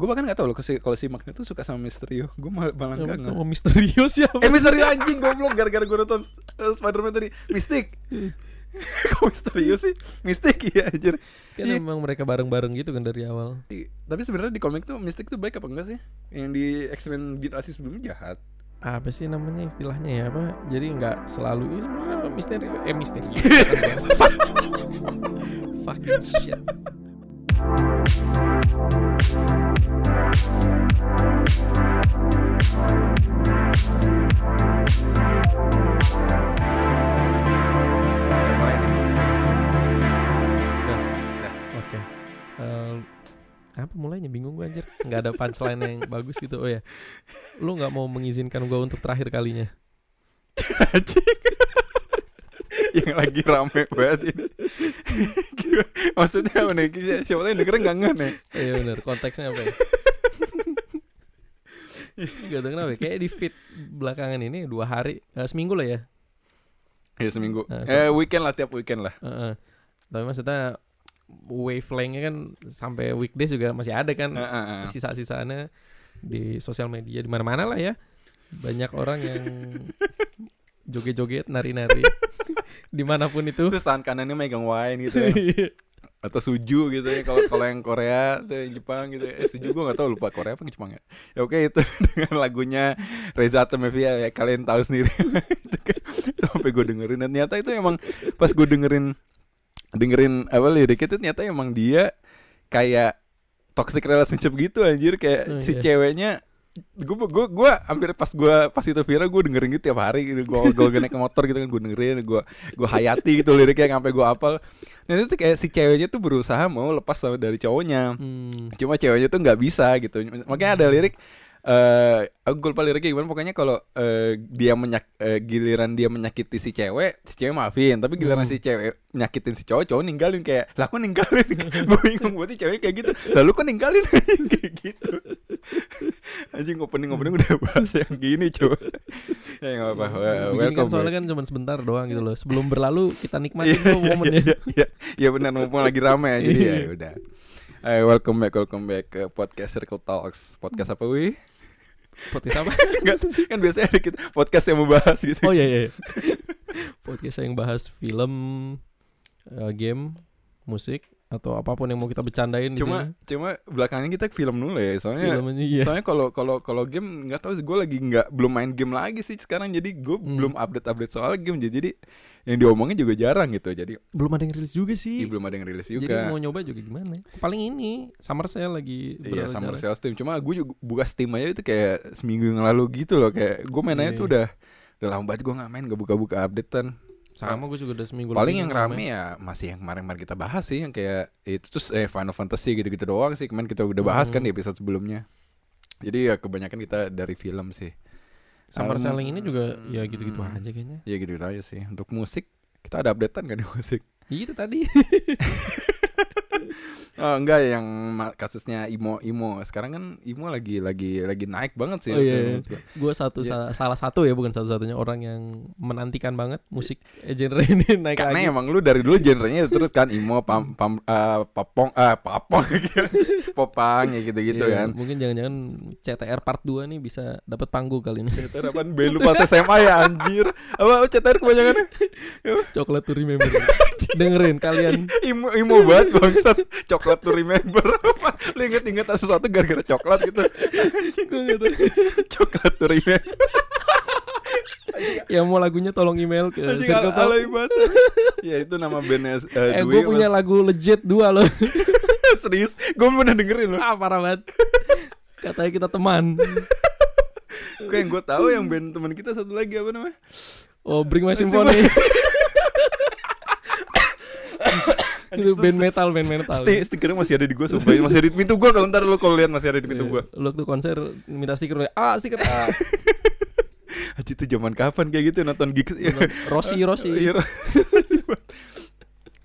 gue bahkan gak tau loh kalau si, Magnet tuh suka sama Misterio gue malah malah Sama- gak nggak sama misterius ya eh Misterio anjing goblok. Gara-gara gue nonton uh, Spider-Man tadi. Mystic. Kok Misterio sih? Mystic ya anjir. Kan emang mereka bareng-bareng gitu kan dari awal. I- tapi sebenarnya di komik tuh Mystic tuh baik apa enggak sih? Yang di X-Men generasi sebelumnya jahat. Apa sih namanya istilahnya ya apa? Jadi nggak selalu ini sebenarnya misteri eh misteri fuck. Fucking shit apa mulainya? Bingung gue nggak ada punchline yang bagus gitu. Oh ya. Lu nggak mau mengizinkan gue untuk terakhir kalinya yang lagi rame banget ini. Maksudnya apa nih? Siapa tahu yang dengerin gak nggak nih. Iya bener konteksnya apa ya? Gak tau kenapa ya, kayak di feed belakangan ini dua hari eh, seminggu lah ya. Ya seminggu. Nah, eh weekend lah tiap weekend lah. Heeh. Tapi maksudnya wavelengthnya kan sampai weekdays juga masih ada kan Heeh, heeh. sisa-sisanya di sosial media di mana-mana lah ya. Banyak orang yang joget-joget, nari-nari di mana pun itu. terus tangan kanannya megang wine gitu ya. atau suju gitu ya kalau kalau yang Korea atau yang Jepang gitu ya. eh suju gue nggak tahu lupa Korea apa Jepang ya ya oke itu dengan lagunya Reza Artamevia ya kalian tahu sendiri itu kan sampai gue dengerin dan ternyata itu emang pas gue dengerin dengerin apa liriknya itu ternyata emang dia kayak toxic relationship gitu anjir kayak Oh, si iya. ceweknya gue gue gue hampir pas gue pas itu viral gue dengerin gitu tiap hari. Gitu gue gue naik motor gitu kan gue dengerin gue gue hayati gitu liriknya sampai gue apal dan itu tuh kayak si ceweknya tuh berusaha mau lepas sama dari cowoknya. Hmm. cuma ceweknya tuh nggak bisa gitu. Makanya ada lirik eh aku lupa liriknya gimana pokoknya kalau eh, dia menyak eh, giliran dia menyakiti si cewek si cewek maafin tapi giliran Hmm. si cewek nyakitin si cowok cowok ninggalin kayak lah aku ninggalin gue bingung berarti cewek kayak gitu lalu kok ninggalin kayak gitu anjing opening opening udah bahas yang gini coba ya nggak apa-apa kan welcome soalnya back. kan cuma sebentar doang gitu loh. Sebelum berlalu kita nikmatin Iya, dulu iya, momennya. iya, iya, iya benar mumpung lagi rame ya jadi ya Iya. udah Eh, welcome back, welcome back ke podcast Circle Talks. Podcast apa wi? Podcast apa? Enggak, kan biasanya ada kita podcast yang membahas gitu. Oh iya iya. Podcast yang bahas film, eh, game, musik atau apa pun yang mau kita bercandain di cuma cuma belakangan kita film dulu ya, soalnya Filmnya iya. soalnya kalau kalau kalau game nggak tahu gue lagi nggak belum main game lagi sih sekarang jadi gue Hmm. belum update update soal game jadi, jadi yang diomongin juga jarang gitu jadi belum ada yang rilis juga sih. ih, belum ada yang rilis Jadi juga mau nyoba juga gimana? Paling ini Summer Sale lagi Iya. Summer Sales Steam Cuma gue juga buka Steam aja itu kayak seminggu yang lalu gitu loh Kayak gue mainnya Iya. tuh udah Udah lama banget gue gak main Gak buka-buka updatean Sama gue juga udah seminggu Paling yang nggak rame main. ya Masih yang kemarin-kemarin kita bahas sih Yang kayak itu terus eh, Final Fantasy gitu-gitu doang sih Kemarin kita udah bahas kan Hmm. di episode sebelumnya Jadi ya kebanyakan kita dari film sih Summer Um, Sale ini juga ya gitu-gitu hmm. aja kayaknya. Ya gitu aja sih Untuk musik Kita ada updatean kan di musik Itu tadi. Oh enggak yang kasusnya Imo Imo sekarang kan Imo lagi lagi lagi naik banget sih. Oh, iya, iya. gue satu sa- salah satu ya bukan satu-satunya orang yang menantikan banget musik eh, genre ini naik Karena lagi. emang lu dari dulu genrenya terus kan imo, pam, pam, eh, papong, eh, papong, popang ya gitu-gitu Iya, kan. Mungkin jangan-jangan CTR part 2 nih bisa dapat panggung kali ini. CTR apaan? B pas SMA ya anjir. Apa CTR kebanyakan Coklat to remember. Dengerin kalian. imo imo banget bangsat. Coklat to remember. Apa? lu inget-inget sesuatu gara-gara coklat gitu. Coklat to remember. Yang mau lagunya tolong email ke Circle al- Talk. ya itu nama bandnya uh, Eh gue punya lagu legit dua loh. serius. Gue pernah dengerin loh. ah parah banget. Katanya kita teman. Gue yang gue tahu yang band teman kita satu lagi apa namanya? Oh Bring My Symphony. itu band metal, band metal. Sti stikernya masih ada di gue sumpah. Masih ada di pintu gue kalau ntar lu kalau lihat masih ada di pintu gue Lu waktu konser minta stiker ah stiker. Ah. Haji itu zaman kapan kayak gitu nonton gigs? Ya Rossi Rossi. Iya.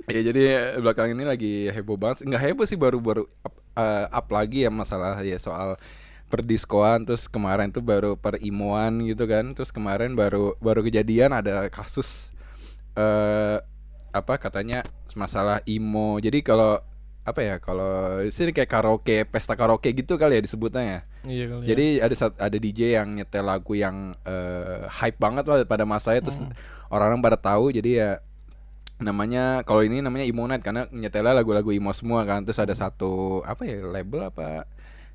Ya jadi belakangan ini lagi heboh banget. Nggak heboh sih baru-baru up, eh, up lagi ya masalah ya soal perdiskoan. Terus kemarin tuh baru per imoan gitu kan. Terus kemarin baru baru kejadian ada kasus eh apa katanya masalah imo jadi kalau apa ya kalau di sini kayak karaoke pesta karaoke gitu kali ya disebutnya ya Iya kali. jadi ada sat- ada DJ yang nyetel lagu yang eh, hype banget lah pada masanya terus Hmm. orang-orang pada tahu jadi ya namanya kalau ini namanya Emo Night karena nyetelnya lagu-lagu emo semua kan terus ada satu apa ya label apa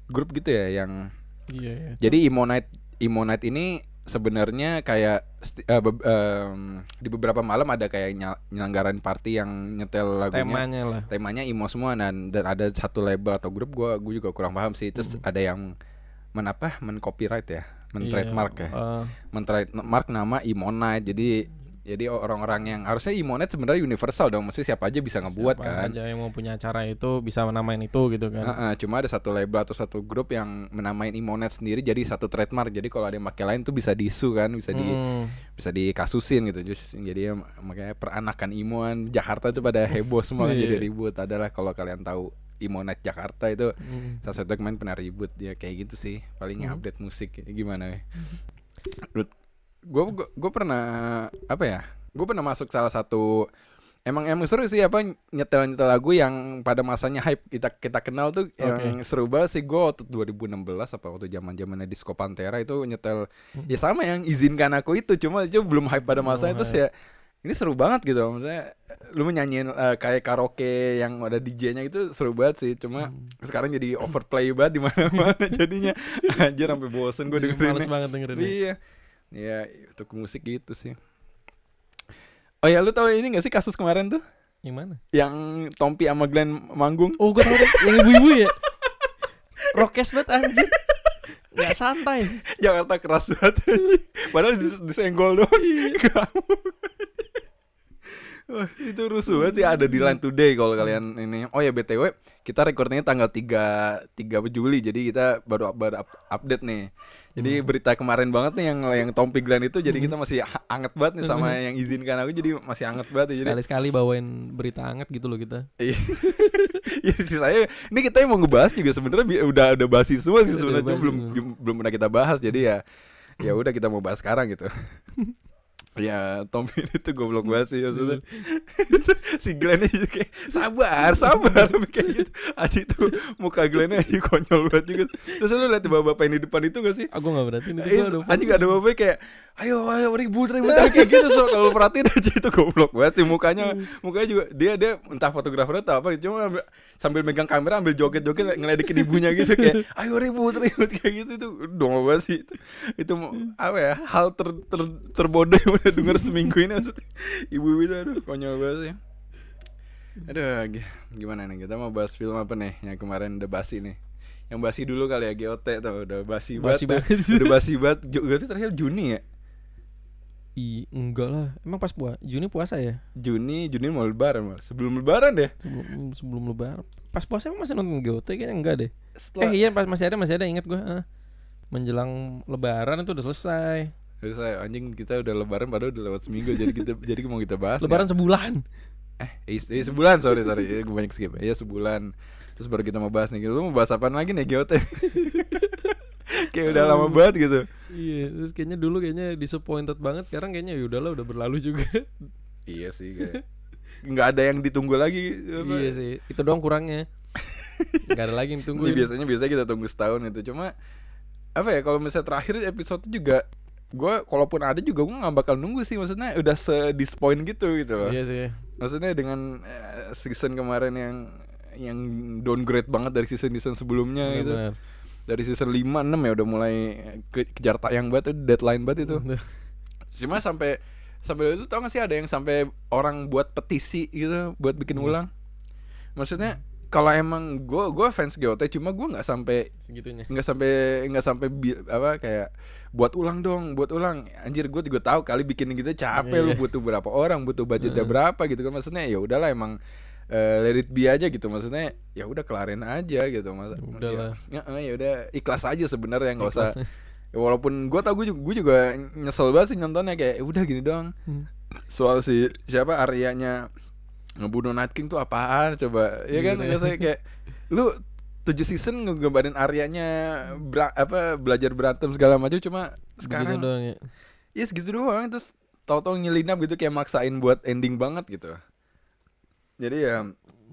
grup gitu ya yang Iya, iya. jadi Emo Night Emo Night ini sebenarnya kayak sti- eh, be- em, di beberapa malam ada kayak nyelenggaran party yang nyetel lagunya. Temanya lah. temanya emo semua dan dan ada satu label atau grup gua gua juga kurang paham sih. Terus ada yang men apa? Men copyright ya? Men Iya, trademark ya? eh, men trademark nama Emo Night jadi jadi orang-orang yang harusnya Emo Night sebenarnya universal dong mesti siapa aja bisa ngebuat siapa kan aja yang mau punya acara itu bisa menamain itu gitu kan. Heeh, cuma ada satu label atau satu grup yang menamain Imonet sendiri jadi satu trademark. Jadi kalau ada yang pakai lain tuh bisa disu kan, bisa di Mm. bisa dikasusin gitu. Just jadi ya, makanya peranakan Imoan Jakarta itu pada heboh semua kan Iya. jadi ribut. Adalah kalau kalian tahu Imonet Jakarta itu Mm. salah satu kemarin pernah ribut ya kayak gitu sih. Palingnya Hmm. update musik gimana ya. Gue gue pernah apa ya? Gue pernah masuk salah satu Emang emang seru sih apa nyetel nyetel lagu yang pada masanya hype kita kita kenal tuh yang seru banget sih. Gue waktu 2016 apa waktu zaman zamannya disco pantera itu nyetel ya sama yang izinkan aku itu cuma itu belum hype pada masa itu sih ya. Ini seru banget gitu maksudnya lu nyanyiin eh, kayak karaoke yang ada DJ-nya itu seru banget sih cuma sekarang jadi overplay banget di mana-mana jadinya. Anjir sampai bosen gue dengerin males banget dengerin. Iya. Iya, untuk musik gitu sih. Oh ya, lu tahu ini gak sih kasus kemarin tuh Yang mana? yang Tompi sama Glenn manggung? Oh, gue tau deh, yang ibu-ibu ya. Rokes banget anjir. Gak santai. Jakarta keras banget. Padahal dis- disenggol doang. Kamu. Wah, itu rusuh banget ya ada di Line Today kalau kalian ini. Oh ya BTW, kita recordnya tanggal 3 3 Juli. Jadi kita baru baru up- update nih. Jadi berita kemarin banget nih yang yang Tompi Glenn itu jadi kita masih anget banget nih sama yang izinkan aku jadi masih anget banget ya. Jadi Sekali-sekali bawain berita hangat gitu loh kita. Iya. ya sih saya ini kita yang mau ngebahas juga sebenarnya udah udah basi semua sih sebenarnya belum belum pernah kita bahas jadi ya ya udah kita mau bahas sekarang gitu. ya Tommy itu goblok banget sih maksudnya. si Glenn itu kayak sabar sabar kayak gitu. Aja itu muka Glenn aja konyol banget juga. Terus lu lihat bapak-bapak yang di depan itu gak sih? Aku gak berarti itu Eh, gua ada anjing ada bapak kayak ayo ayo ribut ribut kayak gitu so kalau perhatiin aja itu goblok banget sih mukanya mukanya juga dia dia entah fotografer atau apa cuma ambil- sambil megang kamera ambil joget joget ngeledekin ibunya gitu kayak ayo ribut ribut kayak gitu itu dong banget sih itu, itu apa ya hal ter, ter, terbodoh udah denger seminggu ini maksudnya ibu itu aduh konyol banget sih aduh gi- gimana nih kita mau bahas film apa nih yang kemarin udah basi nih yang basi dulu kali ya GOT tuh udah basi, Basi banget, udah basi banget berarti terakhir Juni ya I, enggak lah. Emang pas puasa Juni puasa ya? Juni Juni mau lebaran malah sebelum lebaran deh Sebelum sebelum lebaran. Pas puasa emang masih nonton GOT kayaknya enggak deh. setelah Eh iya pas masih ada masih ada ingat gua. ah. Menjelang lebaran itu udah selesai. Terus saya anjing kita udah lebaran padahal udah lewat seminggu jadi kita jadi mau kita bahas. Lebaran sebulan. eh iya, iya, sebulan sorry sorry ya, gue banyak skip ya sebulan terus baru kita mau bahas nih lu mau bahas apa lagi nih GOT kayak udah lama banget gitu Iya, terus kayaknya dulu kayaknya disappointed banget. Sekarang kayaknya ya udahlah udah berlalu juga. iya sih kayak nggak ada yang ditunggu lagi apa. iya sih. Itu doang kurangnya. Enggak ada lagi yang tunggu. Ini biasanya biasanya kita tunggu setahun itu cuma apa ya kalau misalnya terakhir episode juga gue kalaupun ada juga gue nggak bakal nunggu sih maksudnya udah se disappoint gitu gitu loh. Iya sih. maksudnya dengan eh, season kemarin yang yang downgrade banget dari season season sebelumnya gitu. Benar. dari season 5 6 ya udah mulai ke, kejar tayang banget itu deadline banget itu. Cuma sampai sampai itu tau gak sih ada yang sampai orang buat petisi gitu buat bikin ulang? Maksudnya kalau emang gue gue fans GOT cuma gue nggak sampai Segitunya. nggak sampai nggak sampai apa kayak buat ulang dong buat ulang anjir gue juga tahu kali bikin gitu capek lu Iya. butuh berapa orang butuh budgetnya berapa gitu kan maksudnya ya udahlah emang eh, let it be aja gitu maksudnya ya udah kelarin aja gitu mas Ya udahlah. ya, ya, ya udah ikhlas aja sebenarnya nggak usah ya, walaupun gue tau gue juga, gue juga nyesel banget sih nontonnya kayak "Ya udah gini doang Hmm. soal si siapa Aryanya ngebunuh Night King tuh apaan coba ya kan Iya. Rasanya kayak lu tujuh season ngegambarin Aryanya bera- apa belajar berantem segala macam cuma Begitu sekarang doang ya. ya segitu doang terus tahu-tahu nyelinap gitu kayak maksain buat ending banget gitu jadi ya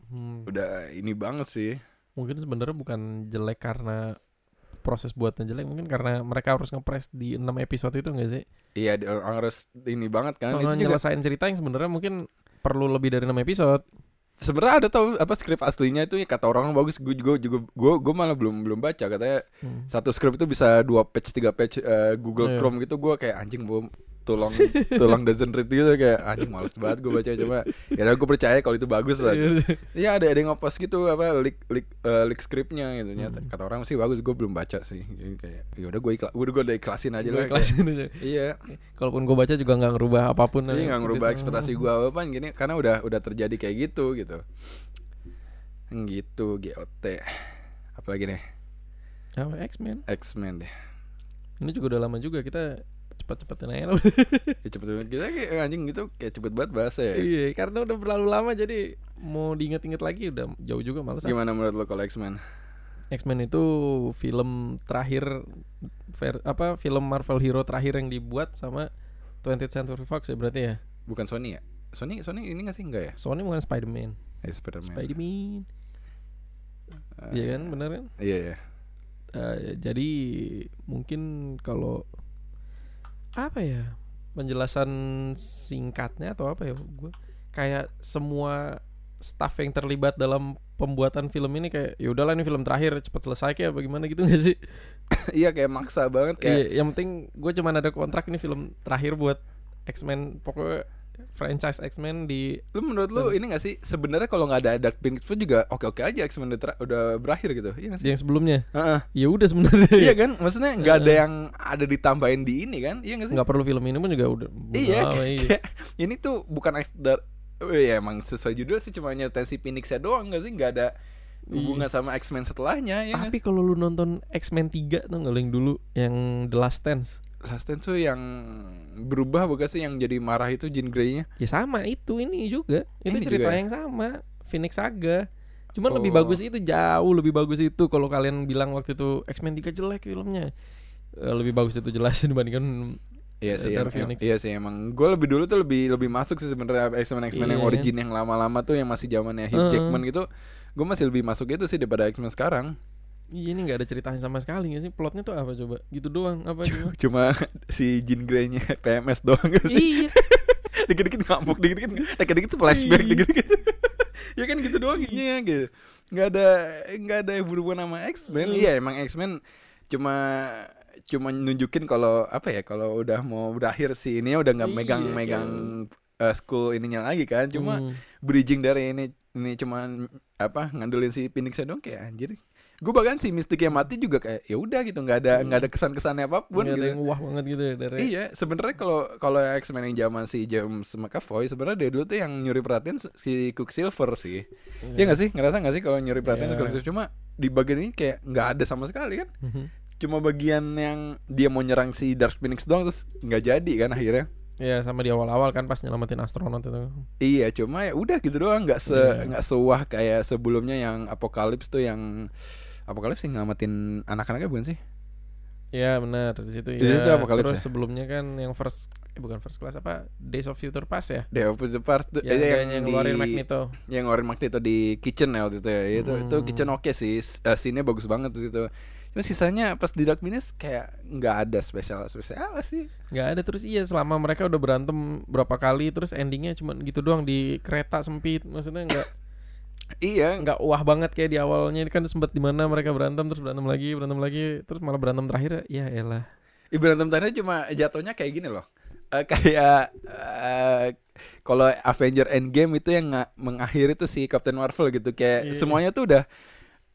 Hmm. udah ini banget sih Mungkin sebenarnya bukan jelek karena proses buatnya jelek, mungkin karena mereka harus ngepres di 6 episode itu enggak sih? iya harus ini banget kan Kalau itu juga nyelesain cerita yang sebenarnya mungkin perlu lebih dari 6 episode. sebenarnya ada tau apa skrip aslinya itu ya kata orang bagus gue juga juga gue gue malah belum belum baca katanya Hmm. satu skrip itu bisa dua page tiga page eh, Google Iya. Chrome gitu gue kayak anjing belum tulang tulang doesn't read gitu kayak anjing males banget gue baca cuma ya udah gue percaya kalau itu bagus lah. Iya ada ada yang ngepost gitu apa leak leak eh, leak skripnya gitu. Nyata Hmm. kata orang sih bagus gue belum baca sih. Jadi kayak ya udah gue ikhlas udah gue udah ikhlasin aja lah ikhlasin aja. iya. Kalaupun gue baca juga nggak ngerubah apa pun. Iya nggak ngerubah Gitu. ekspektasi gue apa apa gini karena udah udah terjadi kayak gitu gitu. Gitu GOT apalagi nih? Apa X-Men? X-Men deh. Ini juga udah lama juga kita cepat-cepatin aja. ya cepet banget kita kayak eh, anjing gitu kayak cepet banget bahasa ya Iya, karena udah berlalu lama jadi mau diinget-inget lagi udah jauh juga males. ah. gimana menurut lo kalau X-Men X-Men itu film terakhir ver, apa film Marvel hero terakhir yang dibuat sama 20th Century Fox ya berarti ya. bukan Sony ya Sony Sony ini nggak sih enggak ya Sony bukan Spider-Man. eh Spiderman Spider-Man. Eh, Iya kan, bener kan? iya iya Eh, jadi mungkin kalau apa ya? Penjelasan singkatnya atau apa ya gue kayak semua staff yang terlibat dalam pembuatan film ini kayak ya udahlah ini film terakhir cepat selesai kayak bagaimana gitu gak sih? iya kayak maksa banget kayak Iya, yang penting gue cuman ada kontrak ini film terakhir buat X-Men. Pokoknya franchise X-Men di lu menurut lu ini gak sih sebenarnya kalau nggak ada Dark Phoenix pun juga oke oke aja X-Men udah, berakhir gitu iya gak sih yang sebelumnya. Heeh. Ya udah sebenarnya. iya kan maksudnya nggak ada yang ada ditambahin di ini kan iya gak sih nggak perlu film ini pun juga udah. iya, kayak ini tuh bukan X dar Oh iya emang sesuai judul sih cuma nyetel si Phoenix-nya doang gak sih nggak ada hubungan sama X-Men setelahnya ya? Tapi kalau lu nonton X-Men 3 tuh nggak yang dulu yang The Last Dance. Last Dance tuh yang berubah bukan sih yang jadi marah itu Jean Grey-nya Ya sama itu ini juga. Itu Ini cerita juga ya? yang sama, Phoenix Saga. Cuman lebih Oh. bagus itu jauh lebih bagus itu kalau kalian bilang waktu itu X-Men 3 jelek filmnya. Eh, lebih bagus itu jelas dibandingkan Iya sih, em- em- Phoenix. iya sih emang. Gue lebih dulu tuh lebih lebih masuk sih sebenarnya X-Men X-Men yang Iya. origin yang lama-lama tuh yang masih zamannya Hugh Heeh. Jackman gitu. Gue masih lebih masuk itu sih daripada X-Men sekarang. Iya ini nggak ada ceritanya sama sekali nggak sih plotnya tuh apa coba gitu doang apa cuma Cuma si Jean Grey-nya PMS doang gak sih? iya dikit-dikit ngamuk, dikit-dikit dikit-dikit flashback, Iya. dikit-dikit. ya kan gitu doang ininya gitu. Nggak ada nggak ada yang berhubungan sama X-Men. Hmm. Iya emang X-Men cuma cuma nunjukin kalau apa ya kalau udah mau berakhir si ini udah nggak Iya, megang-megang uh, school ininya lagi kan cuma Hmm. bridging dari ini ini cuman apa ngandelin si Phoenix doang kayak anjir gue bahkan si Mystic yang mati juga kayak ya udah gitu nggak ada nggak ada kesan kesannya apa pun ada gitu. yang wah banget gitu ya dari iya sebenarnya kalau kalau X-Men yang zaman si James McAvoy sebenarnya dari dulu tuh yang nyuri perhatian si Quicksilver sih. Iya nggak sih? Ngerasa nggak sih kalau nyuri perhatian Iya. Quicksilver? Cuma di bagian ini kayak nggak ada sama sekali kan? Mhm. cuma bagian yang dia mau nyerang si Dark Phoenix doang terus nggak jadi kan akhirnya. Ya sama di awal-awal kan pas nyelamatin astronot itu. Iya, cuma ya udah gitu doang, nggak se Iya. nggak sewah kayak sebelumnya yang Apokalips tuh yang Apokalips sih ngamatin anak-anaknya bukan sih? Ya benar di situ Di ya. situ Apocalypse Terus ya? sebelumnya kan yang first eh, bukan first class apa Days of Future Past ya. Dewa Puja Part tuh Yang, eh, yang, yang di ngeluarin Magneto. yang ngeluarin Magneto di kitchen ya waktu itu ya. Itu itu Hmm. kitchen oke sih, S- eh, scene-nya bagus banget di situ. Cuma sisanya pas di Dark Phoenix kayak nggak ada spesial spesial sih. nggak ada terus iya selama mereka udah berantem berapa kali terus endingnya cuma gitu doang di kereta sempit maksudnya nggak Iya, nggak wah banget kayak di awalnya. Kan sempat di mana mereka berantem terus berantem lagi berantem lagi terus malah berantem terakhir. Ya elah. Ih, berantem tadi cuma jatuhnya kayak gini loh. Eh, kayak eh, kalau Avenger Endgame itu yang nga- mengakhiri tuh si Captain Marvel gitu. Kayak Iya. semuanya tuh udah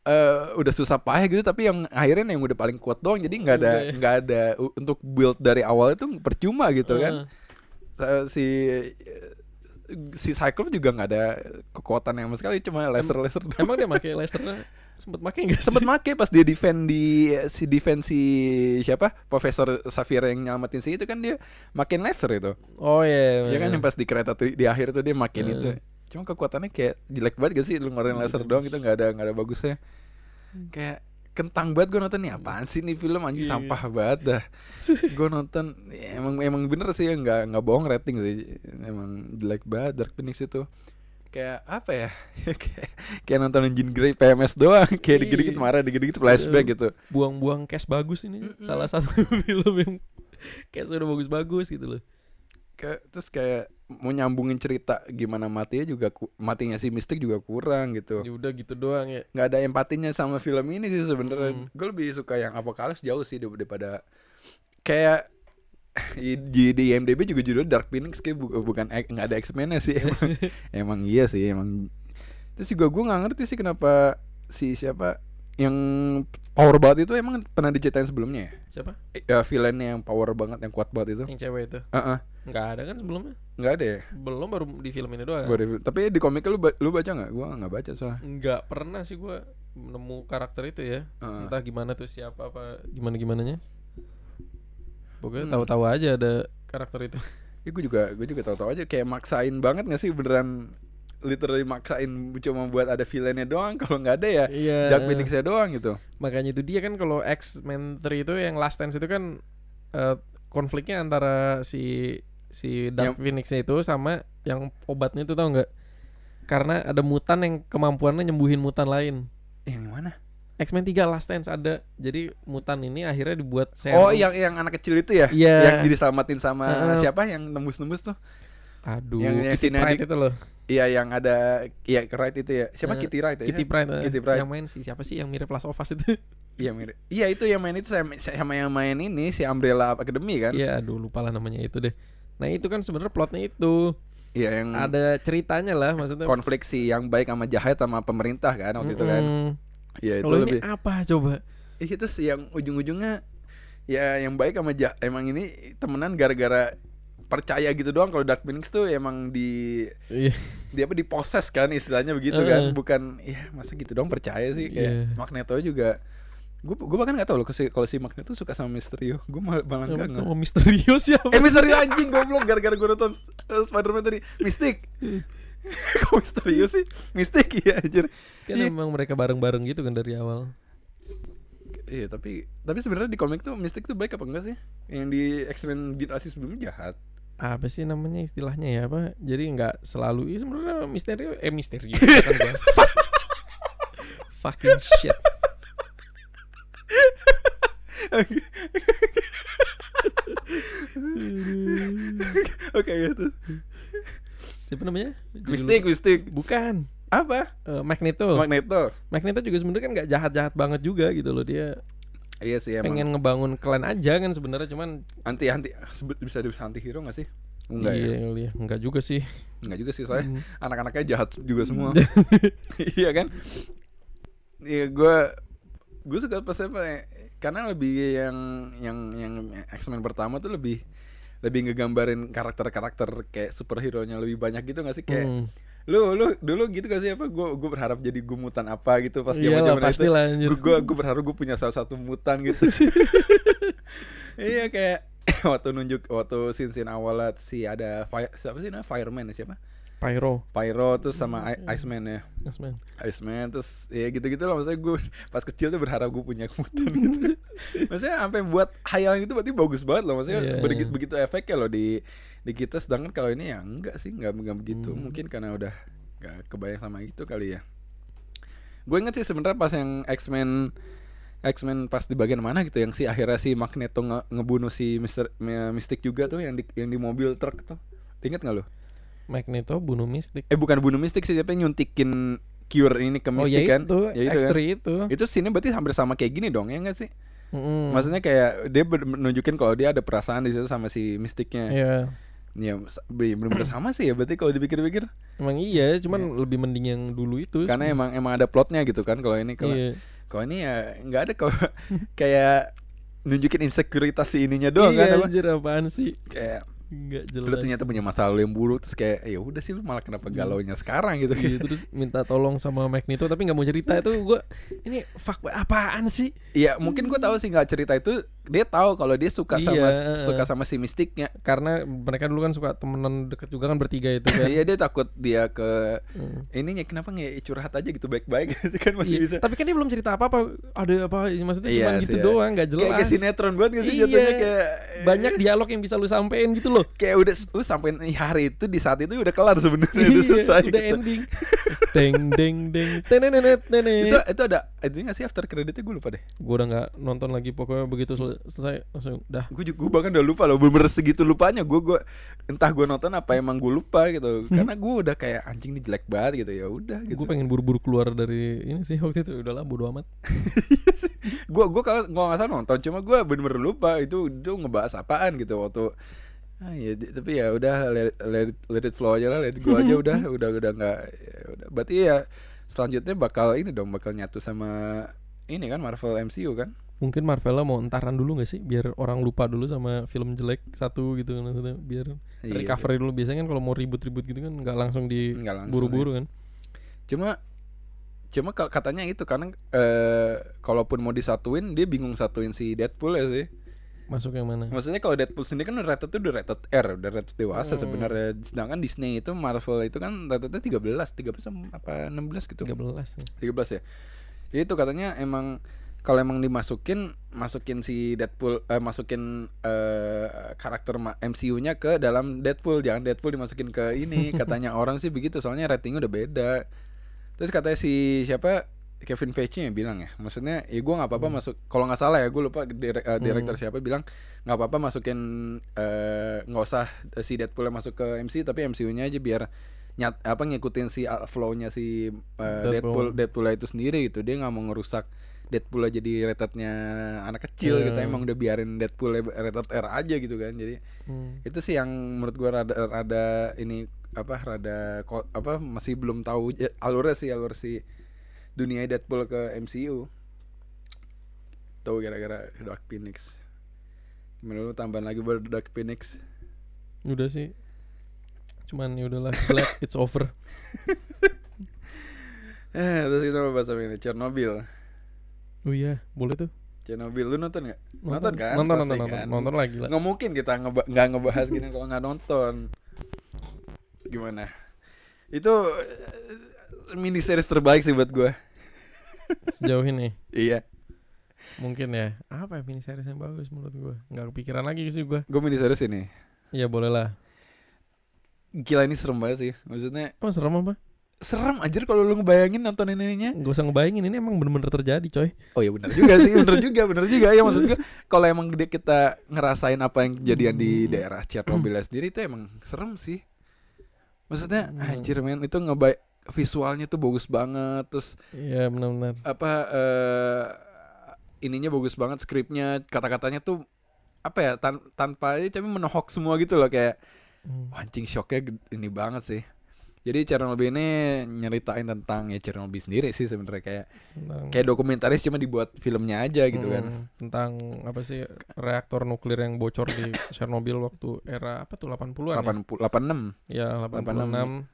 eh, udah susah payah gitu tapi yang akhirnya yang udah paling kuat doang. Jadi nggak ada ya. nggak ada untuk build dari awal itu percuma gitu kan. Eh, Eh, si si Cyclops juga nggak ada kekuatan yang sama sekali cuma laser laser emang dia pakai lasernya sempet pakai nggak sih? sempet make pas dia defend di si defend si siapa Profesor Xavier yang nyelamatin si itu kan dia makin laser itu oh iya ya kan iya. yang pas di kereta tuh- di akhir tuh dia makin Eh. itu cuma kekuatannya kayak jelek banget gak sih lu ngeluarin laser Bagus. doang itu nggak ada nggak ada bagusnya kayak kentang banget gue nonton nih. Apaan sih nih film anjing? Iya. sampah banget dah. Gue nonton ya, emang emang bener sih nggak nggak bohong rating sih. Emang jelek banget Dark Phoenix itu. Kayak apa ya? Kayak, kayak nonton Jean Grey PMS doang. Kayak Iya. dikit-dikit marah dikit-dikit flashback gitu. Buang-buang cash bagus ini. Mm-mm. salah satu film yang cash udah bagus-bagus gitu loh. Kayak terus kayak mau nyambungin cerita gimana matinya juga ku- matinya si Mystic juga kurang gitu. Ya udah gitu doang ya. Nggak ada empatinya sama film ini sih sebenarnya. Hmm. gue lebih suka yang apokalips jauh sih daripada kayak di, di IMDb juga judul Dark Phoenix kayak bu- bukan nggak ada X-Men sih. Emang, emang iya sih emang. Terus juga gue nggak ngerti sih kenapa si siapa yang power banget itu emang pernah diceritain sebelumnya ya? Siapa? Eh, ya, villainnya yang power banget yang kuat banget itu. Yang cewek itu? Heeh. nggak ada kan sebelumnya? Nggak ada ya? Belum baru di film ini doang. Gua review. tapi di komiknya lu ba- lu baca nggak? Gue nggak baca soalnya. Nggak pernah sih gua nemu karakter itu ya. Heeh. entah gimana tuh siapa apa gimana gimana nya pokoknya Hmm. tahu-tahu aja ada karakter itu. Ya gue juga gue juga tahu-tahu aja. Kayak maksain banget gak sih beneran literally maksain cuma buat ada villainnya doang kalau nggak ada ya iya Dark Phoenix-nya doang gitu. makanya itu dia kan kalau X-Men 3 itu yang Last Dance itu kan eh, konfliknya antara si si Dark Phoenix-nya itu sama yang obatnya itu tau nggak karena ada mutan yang kemampuannya nyembuhin mutan lain Yang mana? X-Men 3 Last Dance ada jadi mutan ini akhirnya dibuat serum Oh, yang yang anak kecil itu ya? Iya. Yang diselamatin sama Heeh. siapa yang nembus-nembus tuh? Aduh yang- yang Kitty si Nadik- itu loh Iya, yang ada iya Wright itu ya. Siapa Eh, Kitty Wright ya? Kitty Pryde, eh, Kitty Pryde. yang main sih siapa sih yang mirip Last of Us itu Iya, mirip. Iya, itu yang main itu sama, sama yang main ini si Umbrella Academy kan? Iya aduh lupa lah namanya itu deh nah itu kan sebenarnya plotnya itu Iya, yang ada ceritanya lah maksudnya konflik si yang baik sama jahat sama pemerintah kan waktu itu kan. Iya, itu lebih ini apa coba? Itu sih yang ujung-ujungnya ya yang baik sama ja emang ini temenan gara-gara percaya gitu doang kalau Dark Phoenix tuh emang di Iya. dia apa diposes kan istilahnya begitu Eh. kan bukan ya masa gitu dong percaya sih kayak Iya. Magneto juga gue gue bahkan nggak tahu loh kalau si- Magneto suka sama Misterio gue malah malah enggak nggak Oh, misterius siapa? eh Misterio anjing goblok gara-gara gue nonton uh, Spider-Man tadi Mystic kok Misterio sih Mystic ya anjir Kan Iya. emang mereka bareng-bareng gitu kan dari awal. Iya tapi tapi sebenarnya di komik tuh Mystic tuh baik apa enggak sih? Yang di X-Men generasi sebelumnya jahat. Apa sih namanya istilahnya ya apa? Jadi nggak selalu ya sebenarnya misterio eh misterio kan gua. Fuck. Fucking shit. Oke gitu. Siapa namanya? Lupa. Mystic. Bukan. Apa? Eh, Magneto. Magneto. Magneto juga sebenarnya kan nggak jahat-jahat banget juga gitu loh dia Iya sih emang pengen ngebangun klan aja kan sebenarnya cuman anti anti bisa disebut anti hero gak sih? Enggak iya, ya. iya, enggak juga sih. Enggak juga sih soalnya Hmm. anak-anaknya jahat juga semua. iya kan? Iya gue gue suka pas apa ya, karena lebih yang yang yang X-Men pertama tuh lebih lebih ngegambarin karakter-karakter kayak superhero nya lebih banyak gitu gak sih kayak Hmm. Lu lu dulu gitu gak sih? Apa gue gue berharap jadi gue mutan apa gitu pas zaman zaman itu? gue gue berharap gue punya salah satu mutan gitu. Iya kayak waktu nunjuk waktu scene scene awal si ada fire, siapa sih namanya? Fireman ya siapa Pyro. pyro terus sama I- iceman ya. Yes, man. Iceman terus ya gitu-gitu lah. Maksudnya gue pas kecil tuh berharap gue punya mutan gitu. Maksudnya sampai buat hayalan itu berarti bagus banget loh. Maksudnya Iya, begitu, iya. begitu efeknya loh di di kita. Sedangkan kalau ini ya enggak sih enggak enggak begitu. Hmm. mungkin karena udah enggak kebayang sama itu kali ya. Gue inget sih sebenarnya pas yang X-Men X-Men pas di bagian mana gitu yang si akhirnya si Magneto nge- ngebunuh si Mister Mystic juga tuh yang di yang di mobil truk tuh. Inget nggak lo Magneto bunuh Mystic. eh bukan bunuh Mystic sih tapi nyuntikin cure ini ke oh Mystic ya kan itu, ya itu kan X3 itu. itu sini berarti hampir sama kayak gini dong ya enggak sih Mm-mm. maksudnya kayak dia ber- nunjukin kalau dia ada perasaan di situ sama si Mysticnya Iya. ya sa- be- bener-bener sama sih ya berarti kalau dipikir-pikir Emang iya, cuman lebih mending yang dulu itu. karena emang emang ada plotnya gitu kan kalau ini kalau iya. kalau ini ya nggak ada kalau kayak nunjukin insekuritas si ininya doang iya, kan apa anjir apaan sih? kayak Enggak lu jelas. ternyata punya masa lalu yang buruk terus kayak ya udah sih lu malah kenapa galaunya sekarang gitu Iya, terus minta tolong sama Magneto tapi nggak mau cerita itu gua ini fuck apaan sih? Iya mungkin gue tahu sih nggak cerita itu dia tahu kalau dia suka sama Iya. suka sama si mistiknya. Karena mereka dulu kan suka temenan deket juga kan bertiga itu kan. Iya dia takut dia ke Hmm. ininya kenapa nggak curhat aja gitu baik-baik gitu kan masih Iya, bisa. Tapi kan dia belum cerita apa-apa. Ada apa? Maksudnya Iya cuma gitu ya. doang, nggak jelas. Kayak, kayak sinetron banget gak sih Iya. jatuhnya kayak Banyak dialog yang bisa lu sampein gitu loh. kayak udah lu sampai hari itu di saat itu udah kelar sebenarnya udah iya, selesai udah gitu. ending. deng deng deng. Tenenenet Itu itu ada itu nggak sih after creditnya gue lupa deh. Gue udah nggak nonton lagi pokoknya begitu selesai langsung dah. Gue juga gue bahkan udah lupa loh bener segitu lupanya. Gue gue entah gue nonton apa emang gue lupa gitu. Karena gue udah kayak anjing ini jelek banget gitu ya udah gitu. Gue pengen buru-buru keluar dari ini sih waktu itu. Udahlah bodo amat. gue gue kalau nggak nggak salah nonton cuma gue bener-bener lupa itu itu ngebahas apaan gitu waktu ah ya tapi ya udah let, let, it- let it flow aja lah let go aja udah udah udah nggak ya udah. Berarti ya selanjutnya bakal ini dong bakal nyatu sama ini kan Marvel MCU kan Mungkin Marvela mau entaran dulu gak sih biar orang lupa dulu sama film jelek satu gitu maksudnya biar Iya, recovery dulu biasanya kan kalau mau ribut-ribut gitu kan nggak langsung di buru-buru kan. cuma cuma katanya itu karena eh kalaupun mau disatuin dia bingung satuin si Deadpool ya sih Masuk yang mana? Maksudnya kalau Deadpool sendiri kan rated tuh udah rated R, udah rated dewasa Hmm. sebenarnya. Sedangkan Disney itu Marvel itu kan ratednya 13, 13 sama apa 16 gitu. 13 nih. 13 ya. Itu katanya emang kalau emang dimasukin masukin si Deadpool eh, masukin eh, karakter MCU-nya ke dalam Deadpool, jangan Deadpool dimasukin ke ini. Katanya orang sih begitu, soalnya ratingnya udah beda. Terus katanya si siapa Kevin Feige yang bilang ya, maksudnya ya gue nggak apa-apa masuk. Kalau nggak salah ya, gue lupa dire- eh, direktur siapa bilang nggak apa-apa masukin eh, nggak usah si Deadpool yang masuk ke MCU, tapi MCU-nya aja biar nyat apa ngikutin si uh, flow-nya si uh, Deadpool Deadpool. Deadpool itu sendiri gitu. Dia nggak mau ngerusak Deadpool aja jadi ratednya anak kecil gitu. Iya. Emang udah biarin Deadpool rated R aja gitu kan. Jadi Hmm. itu sih yang menurut gua rada rada ini apa rada ko- apa masih belum tahu alurnya sih alur si dunia Deadpool ke MCU tahu gara-gara Dark Phoenix gimana lu tambahan lagi buat Dark Phoenix Udah sih. Cuman ya udahlah glad it's over. eh terus kita mau bahas apa ini Chernobyl Oh iya, boleh tuh. Chernobyl lu nonton nggak nonton, kan Nonton Pasti nonton nonton. kan? Nonton lagi lah. nggak mungkin kita ngeba- nggak ngebahas gini kalau nggak nonton gimana itu eh, mini series terbaik sih buat gua Sejauh ini iya mungkin ya. Apa ya mini series yang bagus menurut gua? Nggak kepikiran lagi sih gua. gue mini series ini Iya boleh lah. gila ini serem banget sih maksudnya Emang serem apa? Serem aja kalau lu ngebayangin nonton ininya Gak usah ngebayangin ini emang bener-bener terjadi coy. oh ya benar juga sih benar juga benar juga ya maksud gue kalau emang dia kita ngerasain apa yang kejadian di daerah Chernobyl sendiri itu emang serem sih maksudnya Hmm. anjir men itu ngebay visualnya tuh bagus banget terus Iya benar-benar. apa eh ininya bagus banget skripnya kata-katanya tuh apa ya tan- tanpa ini tapi menohok semua gitu loh kayak Hmm. Anjing shocknya ini banget sih jadi Chernobyl ini nyeritain tentang ya Chernobyl sendiri sih sebenarnya kayak Tentang, kayak dokumentaris cuma dibuat filmnya aja gitu kan Hmm, tentang apa sih reaktor nuklir yang bocor di Chernobyl waktu era apa tuh 80-an 80 86 ya? Ya 86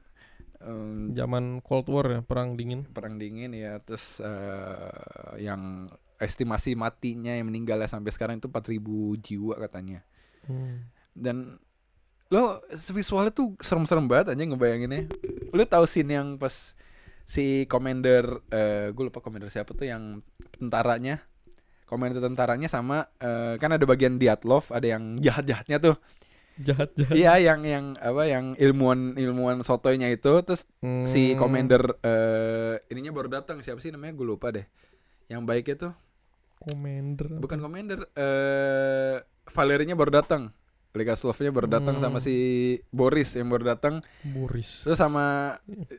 em, zaman Cold War ya, perang dingin. perang dingin ya terus eh, yang estimasi matinya yang meninggalnya sampai sekarang itu 4000 jiwa katanya Hmm. dan lo visualnya tuh serem-serem banget aja ngebayanginnya. Lo tahu scene yang pas si commander eh gue lupa commander siapa tuh yang tentaranya. Commander tentaranya sama eh, kan ada bagian Diatlov ada yang jahat-jahatnya tuh. Jahat jahat. iya yang yang apa yang ilmuwan ilmuwan sotoynya itu. Terus si Hmm. commander eh ininya baru datang siapa sih namanya? Gue lupa deh. Yang baiknya tuh. Commander. bukan commander eh Valerinya baru datang Liga Slovnya baru datang Hmm. sama si Boris yang baru datang Boris. terus sama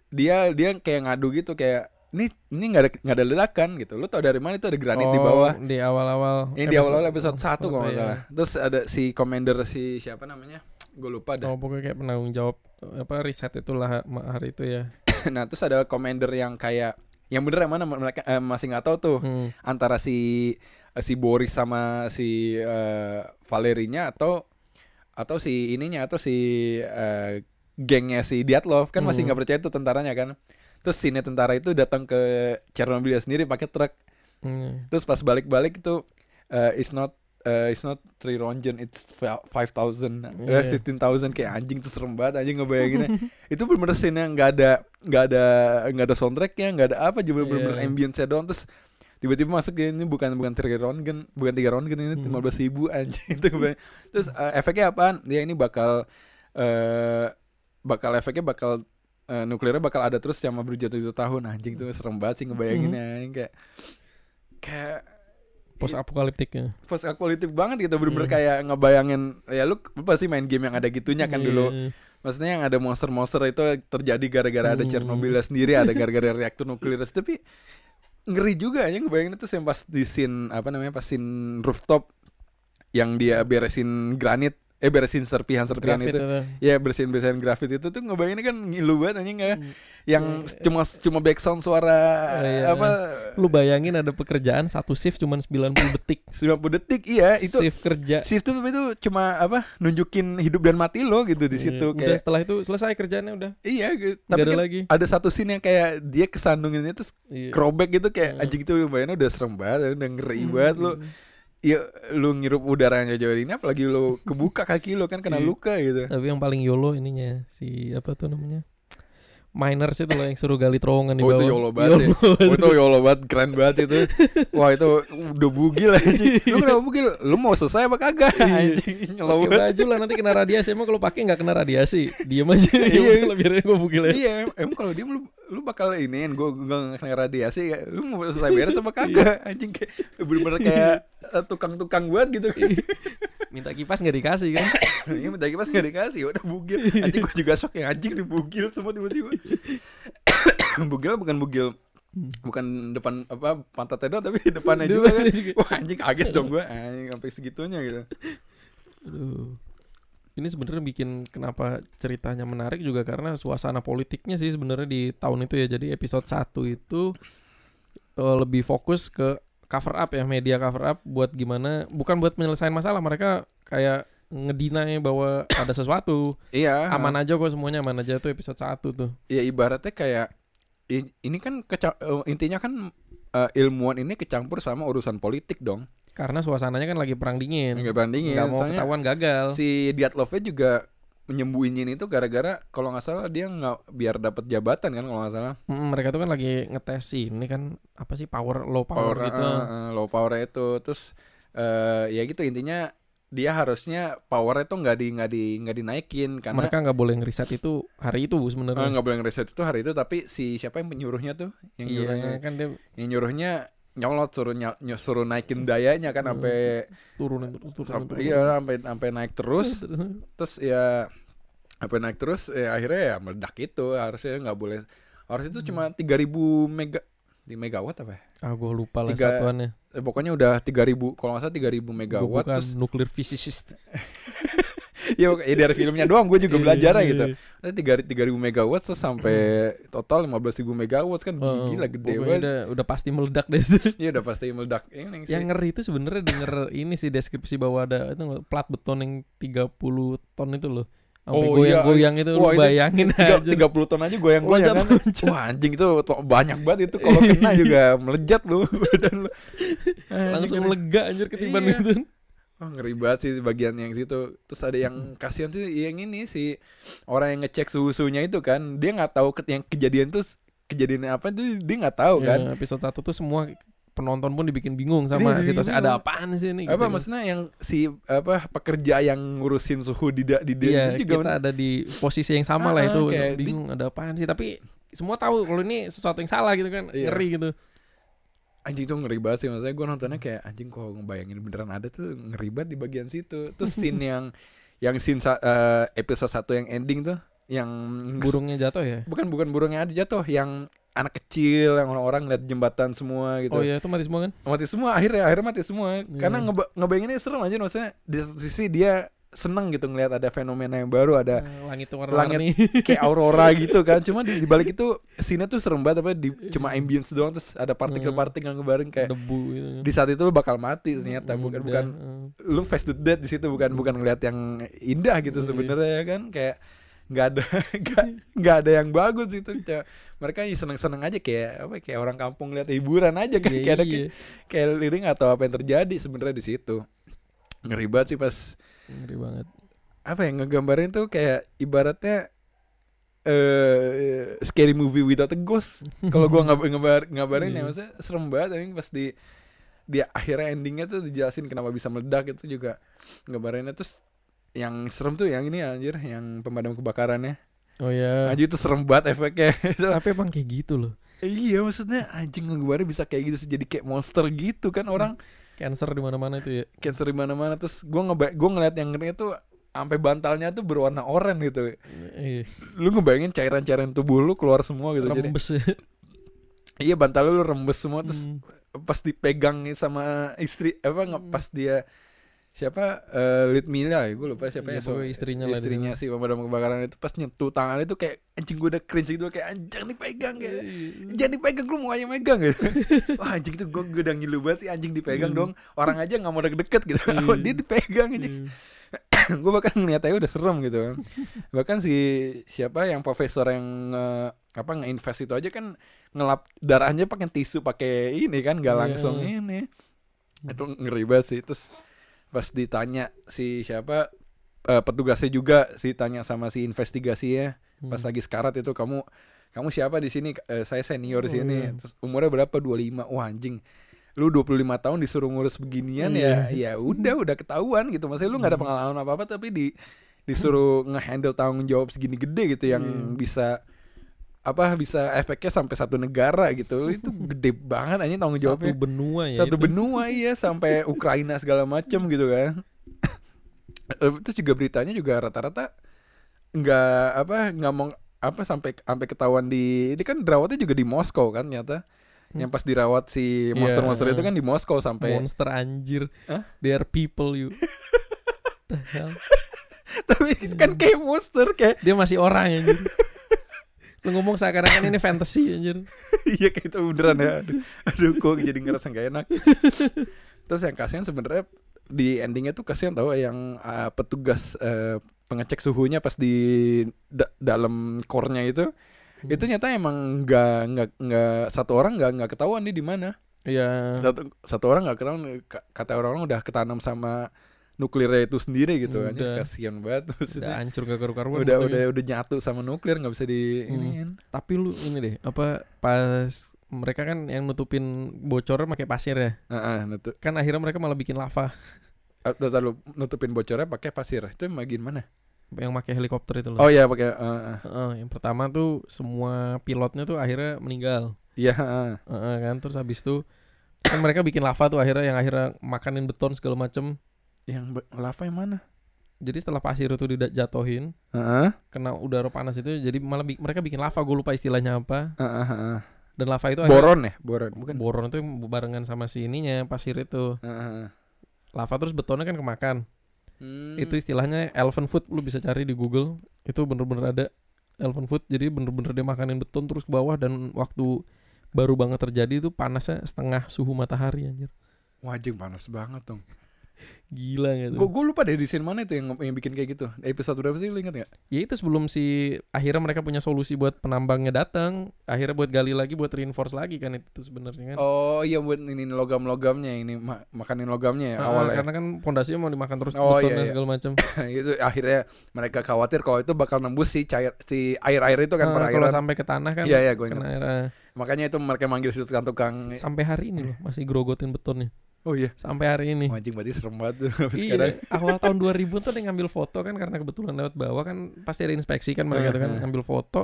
dia dia kayak ngadu gitu kayak ini ini nggak ada nggak ada ledakan gitu lu tau dari mana itu ada granit di Oh, bawah di awal-awal. ini di awal-awal episode 1 kalau apa nggak ya? salah terus ada si commander si siapa namanya gue lupa dah Oh, pokoknya kayak penanggung jawab apa riset itulah hari itu ya. nah terus ada commander yang kayak yang bener yang mana mereka eh, masih nggak tahu tuh Hmm. antara si si Boris sama si eh, Valerinya atau atau si ininya atau si eh, gengnya si Diatlov kan masih Hmm. nggak percaya tuh tentaranya kan terus sini tentara itu datang ke Chernobyl sendiri pakai truk Hmm. terus pas balik-balik itu eh, it's not uh, it's not three ronjen it's fi- five thousand Iya. fifteen thousand kayak anjing tuh serem banget anjing ngebayanginnya itu bener-bener scene yang nggak ada nggak ada nggak ada soundtracknya nggak ada apa juga bener-bener Iya. ambience doang terus tiba-tiba masuk ya, ini bukan bukan tiga rongen bukan tiga rongen ini Hmm. lima belas ribu anjing itu terus uh, efeknya apaan dia ini bakal eh bakal efeknya bakal eh, nuklirnya bakal ada terus sama berjuta-juta tahun anjing tuh serem banget sih ngebayanginnya Hmm. kayak kayak Post apokaliptiknya. post apokaliptik banget gitu bener-bener Iya. kayak ngebayangin ya lu, lu pasti main game yang ada gitunya kan dulu Iya. maksudnya yang ada monster-monster itu terjadi gara-gara ada Hmm. Chernobyl sendiri ada gara-gara reaktor nuklir tapi ngeri juga ya ngebayangin itu yang pas di scene apa namanya pas scene rooftop yang dia beresin granit eh beresin serpihan-serpihan Grafit itu. itu. ya bersihin bersihin grafit itu tuh ngebayangin kan ngilu banget anjing ya yang Iya. cuma cuma background suara Oh, iya. apa Lu bayangin ada pekerjaan satu shift cuman 90 detik. 90 detik iya itu shift kerja. shift itu itu cuma apa nunjukin hidup dan mati lo gitu di situ Iya, Udah kayak setelah itu selesai kerjaannya udah. iya gitu. Tapi ada kan lagi. ada satu scene yang kayak dia kesandunginnya terus Iya. gitu kayak Hmm. anjing itu bayangnya udah serem banget udah ngeri Hmm. banget lo ya lu ngirup udara yang jauh ini apalagi lu kebuka kaki lo kan kena Iya. luka gitu Tapi yang paling yolo ininya si apa tuh namanya? Miners itu loh yang suruh gali terowongan di Oh, bawah. itu YOLO banget. Ya. Oh, itu yolo banget keren banget itu. Wah itu udah bugil anjing. Lu kenapa bugil? Lu mau selesai apa kagak? Iya. anjing nyelo Pakai banget baju lah nanti kena radiasi. Emang kalau pakai nggak kena radiasi? Diem aja. Iya. iya biar gue bugil aja iya em- emang kalau dia lu lu bakal iniin gua nggak kena radiasi. Ya. lu mau selesai beres apa kagak? Anjing kayak bener-bener kayak eh, tukang-tukang buat gitu minta kipas nggak dikasih kan? Ini minta kipas gak dikasih. Udah bugil. Anjing gue juga shock ya Anjing dibugil semua tiba-tiba. Bugil bukan bugil. Bukan depan apa pantatnya doang Tapi depannya juga kan. Wah anjing kaget dong gue Anjing sampai segitunya gitu. Aduh. Ini sebenarnya bikin kenapa ceritanya menarik juga karena suasana politiknya sih sebenarnya di tahun itu ya. Jadi episode 1 itu eh, lebih fokus ke cover up ya, media cover up buat gimana bukan buat menyelesaikan masalah, mereka kayak ngedinai bahwa ada sesuatu. Iya Aman aja kok semuanya aman aja tuh episode 1 tuh. Ya ibaratnya kayak Ini kan keca- eh, Intinya kan eh, ilmuwan ini kecampur sama urusan politik dong Karena suasananya kan lagi perang dingin. Nggak bandingin Nggak mau Soalnya ketahuan gagal. si Diatlove juga menyembunyiin itu gara-gara kalau nggak salah dia nggak biar dapat jabatan kan kalau nggak salah Mm, mereka tuh kan lagi ngetes ini kan apa sih power low power, power gitu. eh, eh, low power itu terus eh ya gitu intinya dia harusnya powernya tuh nggak di nggak di nggak dinaikin karena mereka nggak boleh ngeriset itu hari itu sebenarnya. nggak boleh ngereset itu hari itu tapi si siapa yang penyuruhnya tuh yang nyuruhnya iya kan dia yang nyuruhnya nyolot suruh ny- suruh naikin dayanya kan sampai turunin terus turunin sampai terus. iya sampai sampai naik terus terus ya sampai naik terus ya akhirnya ya meledak itu harusnya nggak boleh harus itu cuma 3000 mega di megawatt apa ya? ah gue lupa lah Tiga- satuannya. Eh, pokoknya udah 3000 kalau nggak salah 3000 Gue megawatt bukan terus nuklir physicist. ya, ya dari filmnya doang gue juga Iya, belajar ya iya, gitu iya. Tiga tiga ribu megawatt sampai total lima belas ribu megawatt kan Oh, gila gede banget. udah, udah pasti meledak deh itu. Iya udah pasti meledak ini sih. yang ngeri itu sebenarnya denger ini sih deskripsi bahwa ada itu plat beton yang 30 ton itu loh. Sampai Oh, iya. goyang-goyang itu lu Wah, itu bayangin Tiga, aja. 30 ton aja goyang-goyang kan. Loncat-loncat. Wah anjing itu banyak banget itu kalau kena juga melejat lu badan lu. Langsung lega anjir ketiban Iya. itu. Wah, ngeri banget sih bagian yang situ. Terus ada yang kasihan sih yang ini si orang yang ngecek suhu-suhunya itu kan. Dia nggak tahu ke- yang kejadian tuh kejadian apa tuh dia nggak tahu kan. Ya, episode 1 tuh semua penonton pun dibikin bingung sama Iya, situasi bingung. ada apaan sih ini apa gitu. maksudnya yang si apa pekerja yang ngurusin suhu di di di Iya, itu juga kita ada di posisi yang sama lah Ah, itu kayak bingung ada apaan sih tapi semua tahu kalau ini sesuatu yang salah gitu kan Iya. ngeri gitu anjing tuh ngeri banget sih. Maksudnya gue nontonnya kayak anjing kok ngebayangin beneran ada tuh ngeri banget di bagian situ. Terus scene yang yang scene sa- eh, episode satu yang ending tuh yang burungnya jatuh ya? Bukan bukan burungnya ada jatuh. Yang anak kecil yang orang-orang lihat jembatan semua gitu. Oh iya itu mati semua kan? Mati semua akhirnya akhirnya mati semua. Karena Iya. ngeba ngebayanginnya serem aja maksudnya di sisi dia seneng gitu ngelihat ada fenomena yang baru ada Eh, langit warna-warni. kayak aurora gitu kan. Cuma di, di balik itu scene tuh serem banget apa di, cuma ambience doang terus ada partikel-partikel yang ngebaring kayak debu gitu di saat itu lu bakal mati ternyata. Bukan Udah, bukan eh. lu face the dead di situ bukan bukan ngeliat yang indah gitu Iya. sebenarnya ya kan? Kayak nggak ada nggak ada yang bagus itu Kayak mereka seneng seneng aja kayak apa kayak orang kampung lihat hiburan aja kan. Iya, kayak ada iya. kayak lirik atau apa yang terjadi sebenarnya di situ. Ngeri banget sih pas ngeri banget. Apa ya ngegambarin tuh kayak ibaratnya eh scary movie without a ghost. Kalau gua ngab ngabar ngabarin ya Iya. maksudnya serem banget anjing pas di dia akhirnya endingnya tuh dijelasin kenapa bisa meledak itu juga. Ngabarinnya terus yang serem tuh yang ini anjir yang pemadam kebakarannya. Oh ya anjir itu serem banget efeknya. Tapi emang kayak gitu loh. Iya maksudnya anjing ngegambarin bisa kayak gitu jadi kayak monster gitu kan orang cancer di mana-mana itu ya cancer di mana-mana terus gua ngeba gua ngeliat yang ngerinya tuh sampai bantalnya tuh berwarna oranye gitu Iya, lu ngebayangin cairan-cairan tubuh lu keluar semua gitu jadi rembes ya. iya bantal lu rembes semua terus Hmm. pas dipegang sama istri apa nggak Hmm. pas dia siapa eh Lead Mila ya gue lupa siapa Iya, ya pokoknya istrinya istrinya si pemadam kebakaran itu. Pas nyentuh tangan itu kayak anjing gue udah cringe gitu kayak anjing dipegang kayak Iya. jangan dipegang lu mau aja megang gitu. Wah anjing itu gue, gue udah ngilu banget sih anjing dipegang Hmm. dong. Orang aja nggak mau deket-deket gitu. Iya. dia dipegang anjing. Iya. gue bahkan ngeliat aja udah serem gitu kan. Bahkan si siapa yang profesor yang nge- apa nge-invest itu aja kan ngelap darahnya pakai tisu pakai ini kan nggak Iya. langsung ini. Itu ngeri banget sih. Terus pas ditanya si siapa eh, petugasnya juga si tanya sama si investigasinya. Pas Hmm. lagi sekarat itu kamu kamu siapa di sini? Eh, saya senior di Oh, sini. iya. terus umurnya berapa? 25 wah anjing. Lu 25 tahun disuruh ngurus beginian ya? Ya udah udah ketahuan gitu. Maksudnya lu nggak ada Hmm. pengalaman apa apa tapi di disuruh ngehandle tanggung jawab segini gede gitu yang Hmm. bisa apa bisa efeknya sampai satu negara gitu itu gede banget aja tanggung satu jawabnya benua ya satu itu. benua iya sampai Ukraina segala macem gitu kan Eh, terus juga beritanya juga rata-rata nggak apa nggak mau apa sampai sampai ketahuan di ini kan dirawatnya juga di Moskow kan ternyata Hmm. yang pas dirawat si Iya, monster-monster itu eh. kan di Moskow sampai monster anjir Hah? they are people you The hell? tapi kan kayak monster kayak dia masih orang anjir lu ngomong seakan-akan ini fantasy anjir iya kayak itu beneran ya aduh, aduh kok jadi ngerasa nggak enak terus yang kasihan sebenarnya di endingnya tuh kasihan tau yang uh, petugas uh, pengecek suhunya pas di da- dalam core-nya itu Hmm. itu nyata emang nggak nggak nggak satu orang nggak nggak ketahuan dia di mana Iya. satu, satu orang nggak ketahuan ka- kata orang udah ketanam sama nuklirnya itu sendiri gitu Udah. aja kasihan banget. Udah maksudnya hancur gak karu-karuan udah udah udah nyatu sama nuklir nggak bisa di Hmm. iniin tapi lu ini deh apa pas mereka kan yang nutupin bocornya pakai pasir ya? Heeh, nutup. Kan akhirnya mereka malah bikin lava. Eh, bentar lu nutupin bocornya pakai pasir. Itu bagian mana? Yang pakai helikopter itu loh. Oh iya pakai eh, eh. Heeh, yang pertama tuh semua pilotnya tuh akhirnya meninggal. Iya heeh. Heeh, kan? Terus habis itu kan mereka bikin lava tuh akhirnya yang akhirnya makanin beton segala macem yang lava yang mana? Jadi setelah pasir itu dijatuhin Heeh, kena udara panas itu jadi malah bi- mereka bikin lava gue lupa istilahnya apa. Heeh. dan lava itu akhirnya- boron ya? Boron bukan? Boron itu barengan sama si ininya pasir itu. Heeh. lava terus betonnya kan kemakan. Hmm. itu istilahnya elephant food lu bisa cari di Google. Itu bener-bener ada elephant food jadi bener-bener dia makanin beton terus ke bawah dan waktu baru banget terjadi itu panasnya setengah suhu matahari anjir. Wajib panas banget dong gila gitu gue gue lupa deh di scene mana itu yang yang bikin kayak gitu. Episode berapa sih lu inget gak ya itu sebelum si akhirnya mereka punya solusi buat penambangnya datang akhirnya buat gali lagi buat reinforce lagi kan itu sebenarnya kan. Oh iya buat ini logam logamnya ini ma- makanin logamnya ya Ah, awalnya. karena kan pondasinya mau dimakan terus Oh, iya, iya. segala macam itu akhirnya mereka khawatir kalau itu bakal nembus si cair si air air itu kan Ah, kalau sampai ke tanah kan iya iya gue ingat. ah. makanya itu mereka manggil situ tukang tukang sampai hari ini loh masih grogotin betonnya oh iya. Sampai hari ini. Anjing berarti serem banget tuh Sampai sekarang. Iya, awal tahun 2000 tuh dia ngambil foto kan karena kebetulan lewat bawah kan pasti ada inspeksi kan mereka tuh kan Uh-huh. ngambil foto.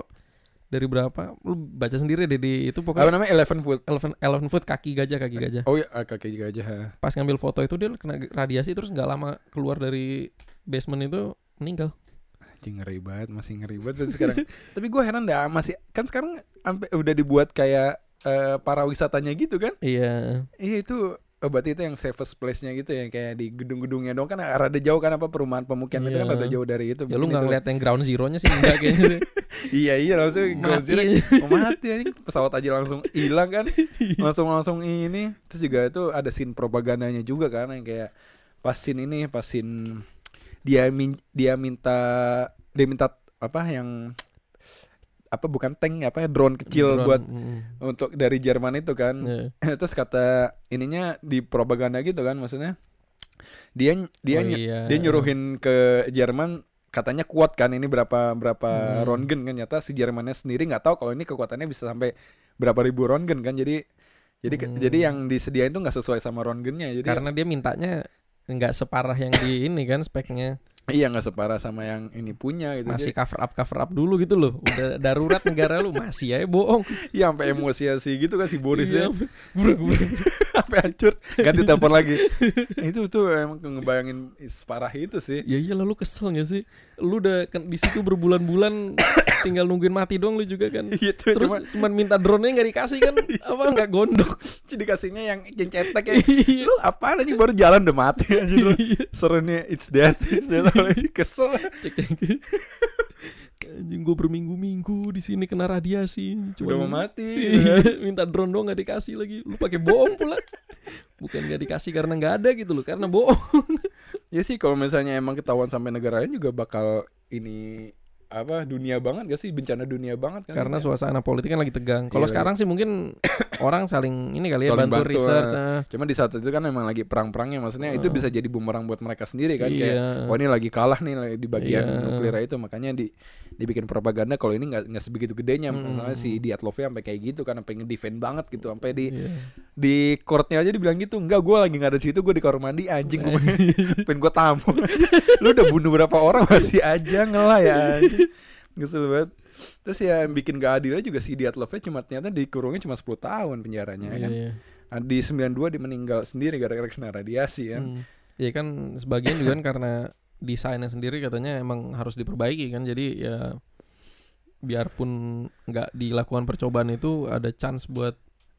Dari berapa? Lu baca sendiri deh di itu apa pokoknya namanya? Elephant food elephant elephant foot kaki gajah kaki gajah. Oh iya ah, kaki juga aja ha. pas ngambil foto itu dia kena radiasi terus nggak lama keluar dari basement itu meninggal. Anjing ngeri banget masih ngeri banget dan sekarang. Tapi gue heran dah masih kan sekarang sampai udah dibuat kayak eh, para wisatanya gitu kan? Iya. Iya itu oh, berarti itu yang safest place-nya gitu ya kayak di gedung-gedungnya dong kan rada jauh kan apa perumahan pemukiman itu kan Iya. rada jauh dari itu ya lu nggak ngeliat yang ground zero-nya sih enggak kayaknya iya iya langsung ground mati. zero aja. mau mati anjing pesawat aja langsung hilang kan. Langsung langsung ini. Terus juga itu ada scene propagandanya juga kan yang kayak pas scene ini pas scene dia min, dia minta dia minta apa yang apa bukan tank apa ya drone kecil Drone, buat mm, untuk dari Jerman itu kan iya. terus kata ininya di propaganda gitu kan maksudnya dia dia Oh, iya. dia nyuruhin ke Jerman katanya kuat kan ini berapa berapa Hmm. Rongen kan nyata si Jermannya sendiri nggak tahu kalau ini kekuatannya bisa sampai berapa ribu Rongen kan jadi jadi Hmm. jadi yang disediain tuh nggak sesuai sama Rongennya jadi Karena dia mintanya nggak separah yang di ini kan speknya iya nggak separah sama yang ini punya gitu. Masih Jadi, cover up cover up dulu gitu loh. Udah darurat negara lu masih aja bohong. Iya sampai emosi gitu kan si Boris Iya. ya. sampai hancur. Ganti telepon lagi. Itu tuh emang ngebayangin separah itu sih. Ya iya lalu kesel gak sih? Lu udah kan di situ berbulan-bulan tinggal nungguin mati doang lu juga kan. Gitu terus cuma cuman minta drone-nya nggak dikasih kan. Apa nggak gondok. Dikasihnya yang yang cetek ya. Iya. lu apaan aja baru jalan udah mati aja lu Iya. serunya it's dead it's dead lagi kesel. Cek cek anjing gue berminggu-minggu di sini kena radiasi. Udah mau cuma mati ya kan? minta drone doang nggak dikasih lagi. Lu pakai bohong pula. Bukan nggak dikasih karena nggak ada gitu loh karena bohong. Ya sih kalau misalnya emang ketahuan sampai negara lain juga bakal ini apa dunia banget gak sih? Bencana dunia banget kan? Karena suasana politik kan lagi tegang. Kalau Iya, sekarang sih mungkin orang saling ini kali ya Saling bantu, bantu, research ah. ah. Cuma di saat itu kan emang lagi perang-perangnya maksudnya itu Ah. bisa jadi bumerang buat mereka sendiri kan Iya. kayak oh ini lagi kalah nih di bagian Iya. nuklir itu makanya di dibikin propaganda kalau ini nggak nggak sebegitu gedenya Hmm. misalnya si Diatlove sampai kayak gitu kan sampai ngedefend banget gitu sampai di Iya. di courtnya aja dibilang gitu enggak gue lagi nggak ada situ gue di kamar mandi anjing gue pengen, pengen gue tamu lu udah bunuh berapa orang masih aja ngelah ya anjing Kesel banget Terus ya yang bikin gak adilnya juga si Diatlove cuma ternyata dikurungnya cuma 10 tahun penjaranya Iya, kan iya. Nah, Di 92 dia meninggal sendiri gara-gara kena radiasi kan Hmm. Ya kan sebagian juga kan karena desainnya sendiri katanya emang harus diperbaiki kan jadi ya biarpun nggak dilakukan percobaan itu ada chance buat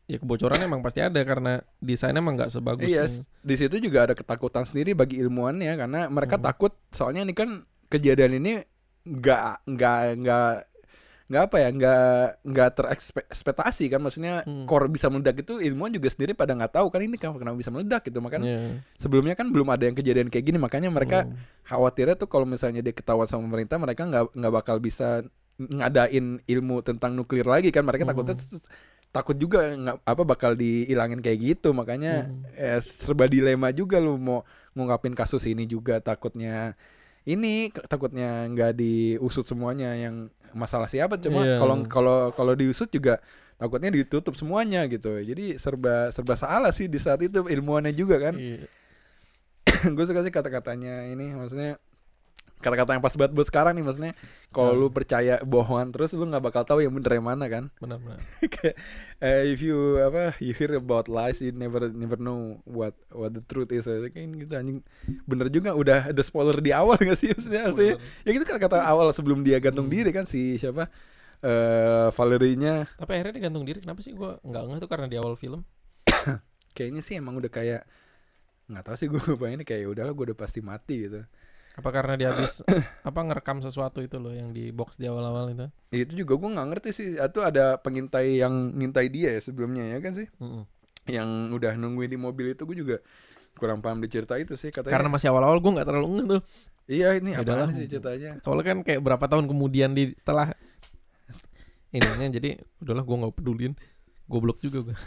ya kebocoran emang pasti ada karena desainnya emang nggak sebagus Iya, di situ juga ada ketakutan sendiri bagi ilmuwannya karena mereka Hmm. takut soalnya ini kan kejadian ini nggak nggak nggak nggak apa ya nggak nggak terekspektasi kan maksudnya Hmm. core bisa meledak itu ilmuwan juga sendiri pada nggak tahu kan ini kenapa bisa meledak gitu makanya Iya. sebelumnya kan belum ada yang kejadian kayak gini makanya mereka Hmm. khawatirnya tuh kalau misalnya dia ketahuan sama pemerintah mereka nggak nggak bakal bisa ngadain ilmu tentang nuklir lagi kan mereka Hmm. takutnya takut juga nggak apa bakal dihilangin kayak gitu makanya Hmm. eh, serba dilema juga lu mau ngungkapin kasus ini juga takutnya ini takutnya nggak diusut semuanya yang masalah siapa cuma Iya. kalau kalau kalau diusut juga takutnya ditutup semuanya gitu jadi serba serba salah sih di saat itu ilmuwannya juga kan Iya. gue suka sih kata-katanya ini maksudnya kata-kata yang pas banget buat sekarang nih maksudnya kalau Hmm. lu percaya bohongan terus lu nggak bakal tahu yang bener yang mana kan? Benar benar. Kayak eh, if you apa you hear about lies you never never know what what the truth is. Kayak gitu anjing. Bener juga udah ada spoiler di awal gak sih maksudnya, maksudnya ya gitu kata-kata awal sebelum dia gantung Hmm. diri kan si siapa? Eh Valerinya tapi akhirnya digantung diri kenapa sih? Gua nggak ngeh tuh karena di awal film. Kayaknya sih emang udah kayak nggak tahu sih gue ini kayak "Ya udahlah gue udah pasti mati gitu apa karena dia habis apa ngerekam sesuatu itu loh yang di box di awal-awal itu? Itu juga gue nggak ngerti sih. Itu ada pengintai yang ngintai dia ya sebelumnya ya kan sih? Mm-mm. yang udah nungguin di mobil itu gue juga kurang paham di cerita itu sih katanya. Karena masih awal-awal gua nggak terlalu ngeh tuh. Iya ini Ya apa sih ceritanya? Soalnya kan kayak berapa tahun kemudian di setelah ininya jadi udahlah gua nggak pedulin. Goblok juga gua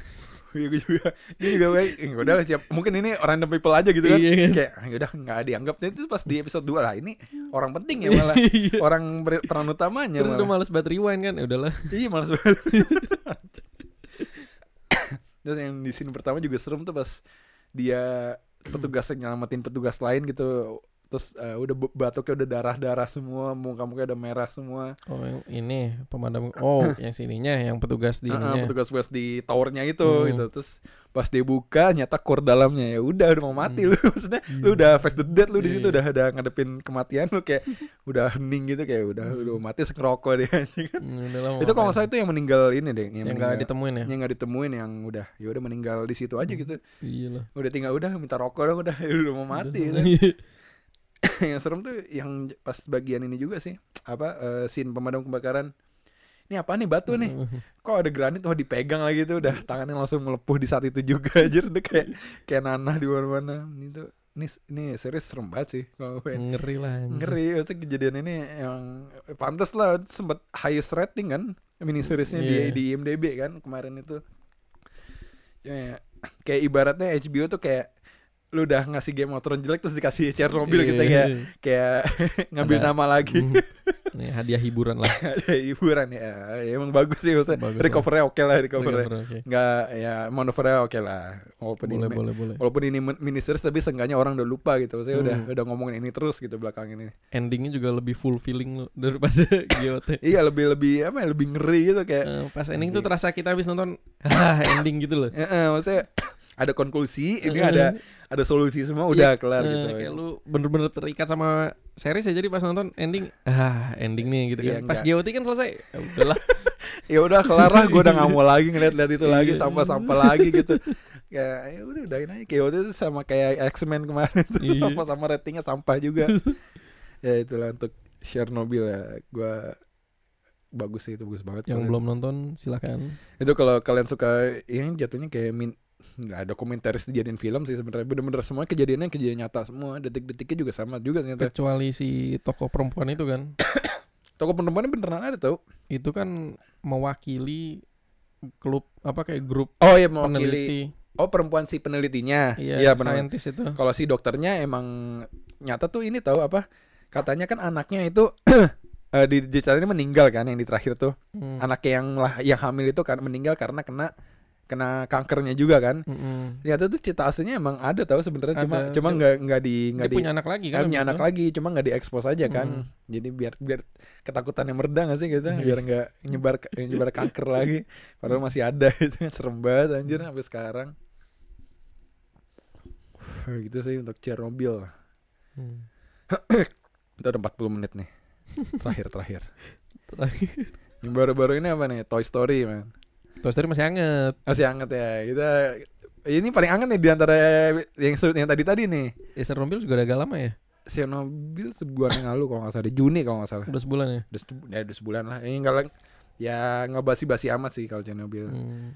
Iya gue juga. Dia juga kayak "Eh, udah lah siap. Mungkin ini random people aja gitu kan. Iya kan? Kayak "Ah, udah nggak dianggap. Dan itu pas di episode 2 lah Ini orang penting ya malah. Iya. Orang peran utamanya terus udah malah. males banget rewind kan? Ya udahlah. Iya males banget. Dan yang di sini pertama juga serem tuh pas Dia petugasnya nyelamatin petugas lain gitu Terus eh, udah batuknya udah darah-darah semua Muka-mukanya udah merah semua oh yang ini pemadam oh yang sininya yang petugas di ininya petugas-petugas di towernya itu Hmm. gitu terus pas dia buka nyata core dalamnya ya udah udah mau mati Hmm. lu maksudnya lu udah face the dead lu di situ Iya. udah ada ngadepin kematian lu kayak udah hening gitu kayak udah Hmm. udah mati sekerokok dia. Hmm, itu kalau salah itu yang meninggal ini deh yang, yang meninggal nggak ditemuin ya yang nggak ditemuin yang udah ya udah meninggal di situ aja Hmm. gitu iya lah udah tinggal udah minta rokok dong udah udah mau mati Udah. gitu. yang serem tuh yang pas bagian ini juga sih apa eh, scene pemadam kebakaran. Ini apa nih batu nih? Kok ada granit? Wah dipegang lagi tuh udah tangannya langsung melepuh di saat itu juga aja udah kayak kayak nanah di mana-mana. Ini tuh ini ini serius serem banget sih kalau gue. Ngeri lah anjir. ngeri itu kejadian ini yang pantas lah sempat highest rating kan mini seriesnya Iya. di di IMDb kan kemarin itu. Ya, kayak ibaratnya HBO tuh kayak lu udah ngasih Game of Thrones jelek terus dikasih Chernobyl gitu Iya. kayak kayak ngambil Ada- nama lagi Hmm. Nih hadiah hiburan lah. ada hiburan ya. ya emang bagus sih maksudnya Bagus recovernya oke lah recovernya Recover, oke. nggak ya manuvernya oke lah walaupun Boleh ini boleh boleh. walaupun ini min- mini series tapi seenggaknya orang udah lupa gitu saya udah Hmm. udah ngomongin ini terus gitu belakang ini Endingnya juga lebih fulfilling lo daripada GOT. iya lebih lebih apa ya lebih ngeri gitu kayak Eh, pas ending tuh terasa kita habis nonton ending gitu loh. eh, eh, maksudnya ada konklusi ini ada ada solusi semua udah Iya, kelar eh, gitu Kayak lu bener-bener terikat sama series ya jadi pas nonton ending ah ending nih gitu Iya, kan. Pas. GOT kan selesai. Ya udahlah. ya udah kelar lah gue udah nggak mau lagi ngeliat-liat itu lagi Iya. sampah-sampah lagi gitu kayak ya udah udahin aja waktu itu sama kayak X-Men kemarin tuh Iya. sama sama ratingnya sampah juga ya itulah untuk Chernobyl ya gue bagus sih itu bagus banget Yang Kalian- belum nonton silakan. itu kalau kalian suka yang jatuhnya kayak min nggak ada dokumentaris dijadiin film sih sebenarnya bener-bener semua kejadiannya kejadian nyata semua detik-detiknya juga sama juga ternyata Kecuali si tokoh perempuan itu kan. toko perempuannya beneran ada tau Itu kan mewakili klub apa kayak grup oh iya mewakili peneliti. oh perempuan si penelitinya Iya, benar saintis itu. kalau si dokternya emang nyata tuh ini tahu apa katanya kan anaknya itu eh, di diceritain meninggal kan yang di terakhir tuh Hmm. anaknya yang lah yang hamil itu kan meninggal karena kena kena kankernya juga kan Mm-mm. ternyata tuh cerita aslinya emang ada tahu sebenarnya cuma cuma nggak nggak di nggak di punya anak lagi kan? punya anak itu? lagi cuma nggak diekspos aja kan Mm. jadi biar biar ketakutannya mereda nggak sih gitu biar nggak nyebar nyebar kanker lagi padahal masih ada itu serem banget anjir sampai sekarang gitu sih untuk Chernobyl Hmm. Itu ada 40 menit nih. Terakhir terakhir. Terakhir. Yang baru-baru ini apa nih? Toy Story, man. Toy Story masih anget. Masih hangat ya. Kita ini paling hangat nih di antara yang se- yang tadi tadi nih. Ya Chernobyl juga udah agak lama ya. Chernobyl sebulan yang lalu kalau nggak salah, di Juni kalau nggak salah. Udah sebulan ya. Udah, sebu- ya, udah sebulan lah. Ini enggak lang- ya nggak basi-basi amat sih kalau Chernobyl. Hmm.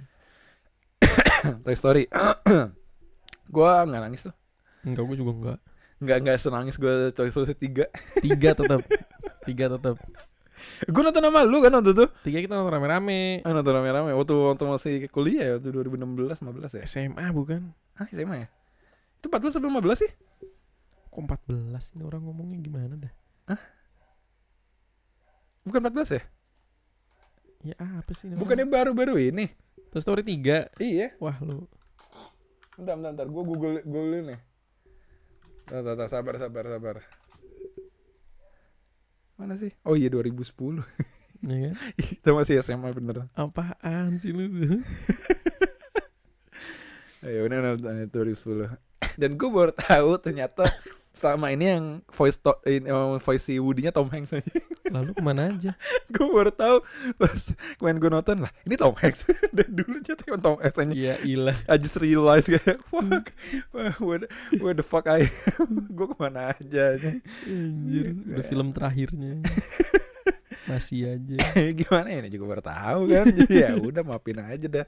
Toy Story. gua nggak nangis tuh. Enggak, gue juga enggak. Nggak nggak senangis gua Toy Story 3. Tiga tetap. Tiga tetap. Gua nonton sama lu kan waktu itu. Tiga kita nonton rame-rame. Ah, nonton rame-rame waktu waktu masih kuliah ya, waktu 2016 15 ya. SMA bukan? Ah, SMA ya? Itu 14 sampai 15 sih? Kok 14 ini orang ngomongnya gimana dah? Bukan 14 ya? Ya apa sih namanya? Bukannya baru-baru ini? Toy Story 3. Iya. Wah lu. Bentar, bentar, bentar. Gue google, google nih. Bentar, bentar. Sabar, sabar, sabar. Mana sih? Oh iya 2010. Ya kan? Kita masih SMA beneran. Apaan sih lu? Bener, bener, 2010. Dan gue baru tahu ternyata selama ini yang voice to, in, eh, voice si Woody-nya Tom Hanks aja. Lalu ke mana aja? gue baru tahu pas kemarin gue nonton lah. Ini Tom Hanks. Dari dulu emang Tom Hanks aja. Iya ilah. I just realize kayak fuck where, the- where the fuck I gue ke mana aja Anjir, udah film terakhirnya. Masih aja. gimana ya ini juga baru tahu kan jadi ya udah maafin aja dah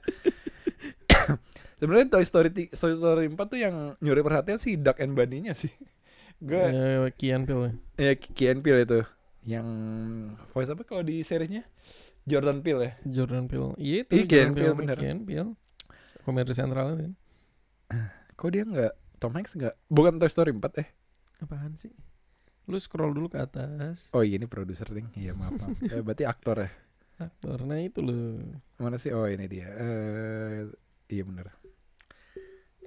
sebenarnya Toy Story Toy Story 4 tuh yang nyuri perhatian sih Duck and Bunny-nya sih gue Eh, Kian Pil. ya Key Peele itu yang voice apa kalau di seriesnya Jordan Peele ya Jordan Peele. Iya itu Iya, Kian Jordan Peele, sama bener. Kian Peele. Komedi sentral kan. kok dia nggak Tom Hanks nggak bukan Toy Story 4 eh Apaan sih? Lu scroll dulu ke atas. oh iya ini produser nih iya maaf, maaf. Eh, berarti aktor ya Aktor. Nah itu loh. Mana sih? Oh ini dia. Eh iya bener.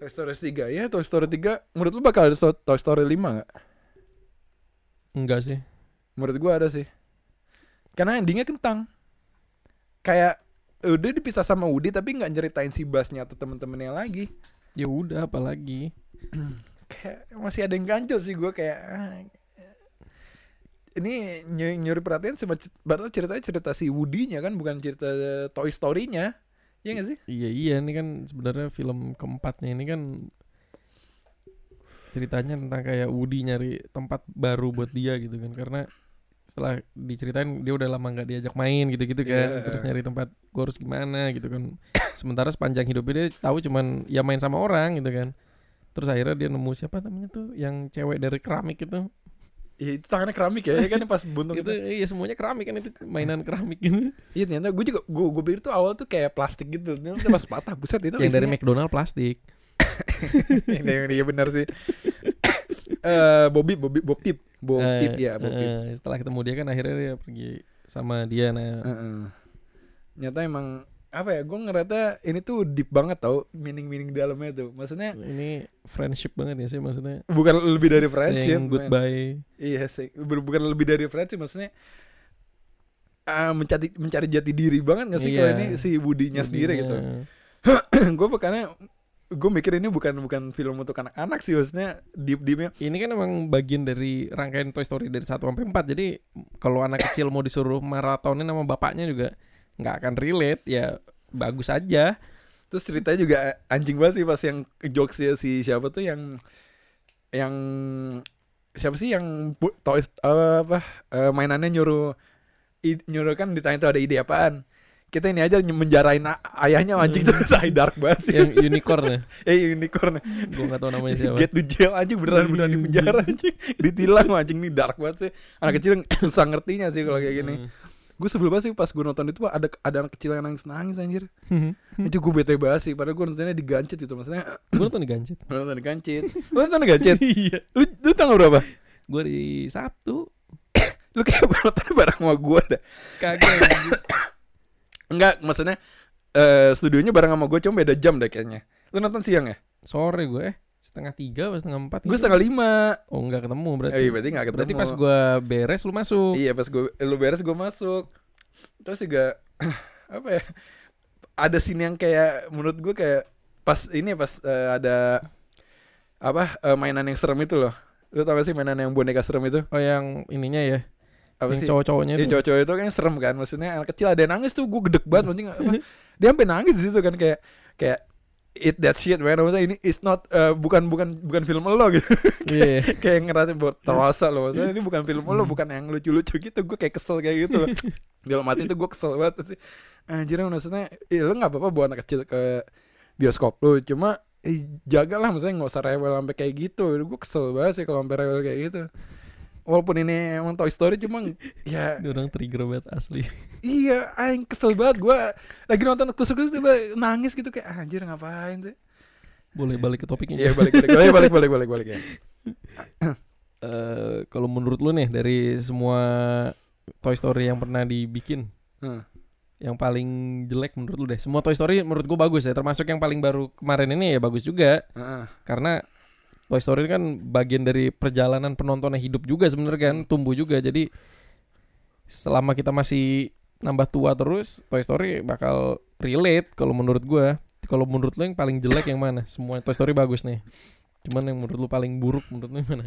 Toy Story 3 ya Toy Story 3 Menurut lu bakal ada Toy Story 5 gak? Enggak sih. Menurut gua ada sih Karena endingnya kentang Kayak Udah dipisah sama Woody Tapi gak nyeritain si Basnya atau temen-temennya lagi Ya udah apalagi. Kayak masih ada yang ganjel sih gua kayak ah, Ini ny- nyuri perhatian c- Baru ceritanya cerita si Woody-nya kan Bukan cerita Toy Story-nya Iya gak sih? Iya iya ini kan sebenarnya film keempatnya ini kan ceritanya tentang kayak Woody nyari tempat baru buat dia gitu kan. Karena setelah diceritain dia udah lama nggak diajak main gitu-gitu kan. Iya. terus nyari tempat gue harus gimana gitu kan. Sementara sepanjang hidupnya dia tahu cuman ya main sama orang gitu kan. Terus akhirnya dia nemu siapa namanya tuh yang cewek dari keramik itu Iya itu tangannya keramik ya, ya kan pas buntung itu iya semuanya keramik kan itu mainan keramik gitu Iya ternyata gue juga gue gue pikir tuh awal tuh kayak plastik gitu. Ternyata pas patah buset itu yang dari McDonald plastik. Ini ini benar sih. Eh Bobby Bobby Bob Tip. Bob Eh, Tip ya Bob eh, setelah ketemu dia kan akhirnya dia pergi sama dia nah. Nyata emang apa ya gue ngerasa ini tuh deep banget tau meaning meaning dalamnya tuh. Maksudnya ini friendship banget ya sih maksudnya bukan lebih dari friendship saying goodbye iya sih Bu- bukan lebih dari friendship maksudnya ah, mencari mencari jati diri banget gak sih kalau Iya. ini si Budinya sendiri gitu. Gue makanya gue mikir ini bukan bukan film untuk anak-anak sih maksudnya deep deepnya. Ini kan emang bagian dari rangkaian Toy Story dari 1 sampai 4 jadi kalau anak kecil mau disuruh maratonin sama bapaknya juga nggak akan relate ya bagus aja. Terus ceritanya juga anjing banget sih pas yang jokesnya si siapa tuh yang yang siapa sih yang bu- toys apa eh, mainannya nyuruh i- nyuruh kan ditanya tuh ada ide apaan. Kita ini aja menjarain ayahnya anjing tuh. Say dark banget sih. Yang unicorn ya? Eh unicorn. Gue nggak tahu namanya siapa. Get to jail anjing beneran beneran di penjara anjing. Ditilang anjing nih dark banget sih. Anak kecil susah ngertinya sih kalau kayak gini. Hmm. Gue sebel banget sih pas gue nonton itu ada ada anak kecil yang nangis nangis anjir. Hmm. itu gue bete banget sih padahal gue nontonnya digancet gitu maksudnya. Gue nonton di Gancet. Lu nonton digancet Lu nonton digancet iya. Lu, lu tanggal berapa? gue di Sabtu. Lu kayak nonton bareng sama gue dah. Kagak. Enggak maksudnya eh studionya bareng sama gue cuma beda jam deh kayaknya. Lu nonton siang ya? sore gue eh setengah tiga atau setengah empat Gue gitu. setengah lima. Oh nggak ketemu berarti. Eh, iya, berarti gak ketemu. berarti pas gue beres lu masuk. Iya pas gue Lu beres gue masuk. Terus juga Apa ya Ada scene yang kayak Menurut gue kayak Pas ini pas eh, ada Apa eh, Mainan yang serem itu loh. Lu tau gak sih mainan yang boneka serem itu? oh yang ininya ya? Apa yang sih? cowok-cowoknya Iya itu? cowok-cowok itu kan serem kan. Maksudnya anak kecil ada yang nangis tuh Gue gedek banget apa, Dia sampai nangis di situ kan Kayak Kayak Eat that shit man. Maksudnya ini It's not eh, Bukan bukan bukan film lo gitu. Iya Kayak ngerasa buat terasa loh Maksudnya ini bukan film lo. Bukan yang lucu-lucu gitu. Gue kayak kesel kayak gitu. Dalam hati itu gue kesel banget sih. Anjir maksudnya eh, Lo gak apa-apa bawa anak kecil ke Bioskop lo. Cuma eh, Jagalah maksudnya gak usah rewel sampai kayak gitu. Gue kesel banget sih Kalau sampai rewel kayak gitu Walaupun ini emang Toy Story Cuma Ya orang trigger banget asli Iya, aing kesel banget gua lagi nonton kusuk-kusuk tiba nangis gitu kayak anjir ngapain sih? boleh balik ke topiknya Iya balik balik balik balik balik balik balik ya. Eh, kalau menurut lu nih dari semua Toy Story yang pernah dibikin Hmm. yang paling jelek menurut lu deh semua Toy Story menurut gua bagus ya termasuk yang paling baru kemarin ini ya bagus juga Heeh. karena Toy Story kan bagian dari perjalanan penontonnya hidup juga sebenarnya kan tumbuh juga jadi selama kita masih nambah tua terus Toy Story bakal relate kalau menurut gua kalau menurut lu yang paling jelek yang mana semua Toy Story bagus nih cuman yang menurut lu paling buruk menurut lu yang mana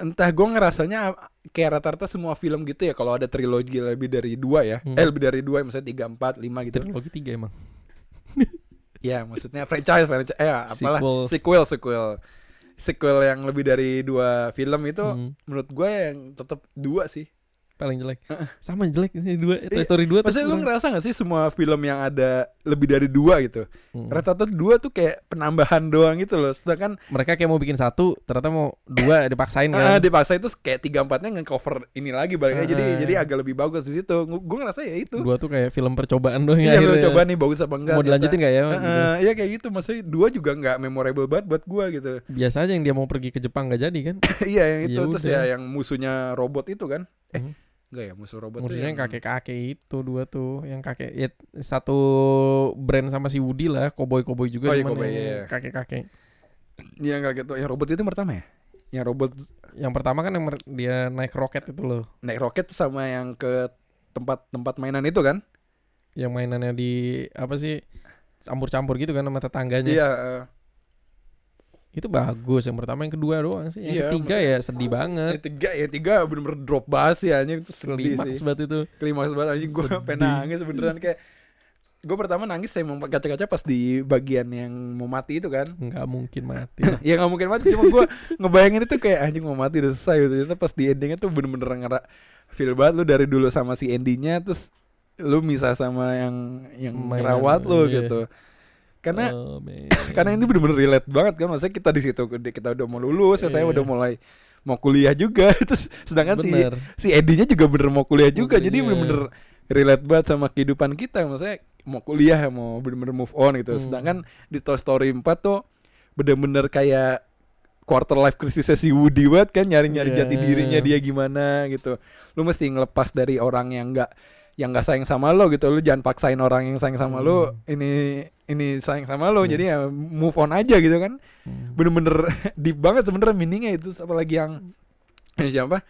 Entah gua ngerasanya kayak rata-rata semua film gitu ya kalau ada trilogi lebih dari dua ya. Hmm. Eh lebih dari dua misalnya tiga empat lima gitu. trilogi tiga emang Ya maksudnya franchise franchise eh apalah Sequel. sequel sequel sequel yang lebih dari dua film itu Hmm, menurut gue yang tetap dua sih. Paling jelek sama jelek ini dua Toy Iya, Story dua Maksudnya lu kurang. ngerasa gak sih semua film yang ada lebih dari dua gitu? Hmm. Rata-rata dua tuh kayak penambahan doang gitu loh. Sedangkan mereka kayak mau bikin satu ternyata mau dua dipaksain ah, kan dipaksa itu kayak tiga empatnya nge-cover ini lagi baliknya jadi Ah. jadi agak lebih bagus di situ. Gue ngerasa ya itu. dua tuh kayak film percobaan doang Iya, akhirnya. lu coba nih bagus apa enggak. mau dilanjutin gak ya Ah, gitu. ah, Iya kayak gitu. Maksudnya dua juga nggak memorable banget buat gua gitu. biasa aja yang dia mau pergi ke Jepang gak jadi kan iya yang itu Ya terus ya yang musuhnya robot itu kan. Eh, Hmm. Enggak ya musuh robot Maksudnya tuh yang kakek kakek itu dua tuh yang kakek ya, satu brand sama si Woody lah koboi koboi juga Oh, iya, koboi, yang iya. kakek tuh yang robot itu pertama ya? Yang robot yang pertama kan yang dia naik roket itu loh naik roket sama yang ke tempat-tempat mainan itu kan? yang mainannya di apa sih campur-campur gitu kan sama tetangganya Iya, itu bagus yang pertama. Yang kedua doang sih. Yang Iya, ketiga ya sedih yang banget. tiga ya tiga bener-bener drop banget sih anjing. Itu sedih klimaks sih. banget itu. Klimaks banget anjing. Gue Sedih. nangis beneran kayak gue pertama nangis saya mau kaca-kaca pas di bagian yang mau mati itu kan. Nggak mungkin mati. Lah. ya nggak mungkin mati cuma gue ngebayangin itu kayak anjing mau mati udah selesai gitu. Ternyata pas di endingnya tuh bener-bener ngera feel banget lu dari dulu sama si Andy-nya terus lu misah sama yang yang Mainan, ngerawat lu iya. gitu karena Oh, man. karena ini bener-bener relate banget kan maksudnya kita di situ kita udah mau lulus ya saya Iya. udah mulai mau kuliah juga terus sedangkan si bener si Edinya juga bener mau kuliah juga jadi bener-bener relate banget sama kehidupan kita maksudnya mau kuliah mau bener-bener move on gitu Hmm. sedangkan di Toy Story 4 tuh bener-bener kayak quarter life crisis si Woody banget kan nyari-nyari Iya. jati dirinya dia gimana gitu lu mesti ngelepas dari orang yang enggak yang nggak sayang sama lo gitu lu jangan paksain orang yang sayang sama lo Hmm. ini ini sayang sama lo Hmm. jadi ya move on aja gitu kan Hmm. bener-bener deep banget sebenernya meaningnya itu apalagi yang siapa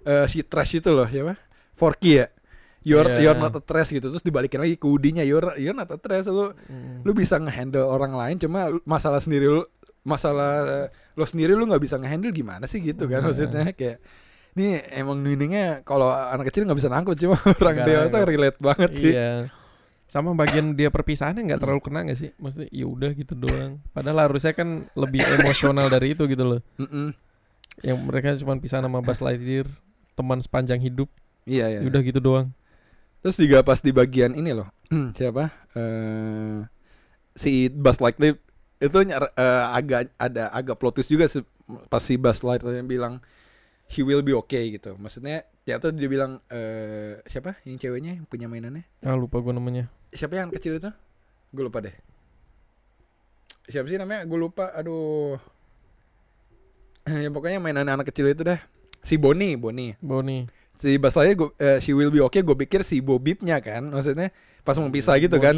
Eh, si trash itu loh siapa Forky ya you're Iya. you're not a trash gitu terus dibalikin lagi ke you're you're not a trash lu Hmm. lu bisa ngehandle orang lain cuma masalah sendiri lu masalah lo sendiri lu nggak bisa ngehandle gimana sih gitu kan Iya. maksudnya kayak ini emang meaningnya kalau anak kecil nggak bisa nangkut cuma orang Nggak dewasa nangkut. relate banget sih Iya. Sama bagian dia perpisahannya nggak terlalu kena gak sih? Maksudnya ya udah gitu doang. Padahal harusnya kan lebih emosional dari itu gitu loh. Mm-mm. Yang mereka cuma pisah sama Buzz Lightyear, teman sepanjang hidup. iya iya Ya udah gitu doang. Terus juga pas di bagian ini loh, siapa? eh si Buzz Lightyear itu eh, agak ada agak plot twist juga sih pas si Buzz Lightyear yang bilang he will be okay gitu. Maksudnya ya tuh dia bilang eh siapa yang ceweknya yang punya mainannya? Ah lupa gue namanya. Siapa yang kecil itu? Gue lupa deh. Siapa sih namanya? Gue lupa. Aduh. ya pokoknya mainan anak kecil itu dah. Si Bonnie, Bonnie Bonnie. si Lightyear gua, eh, she will be okay gue pikir si Bobibnya kan maksudnya pas mau pisah gitu kan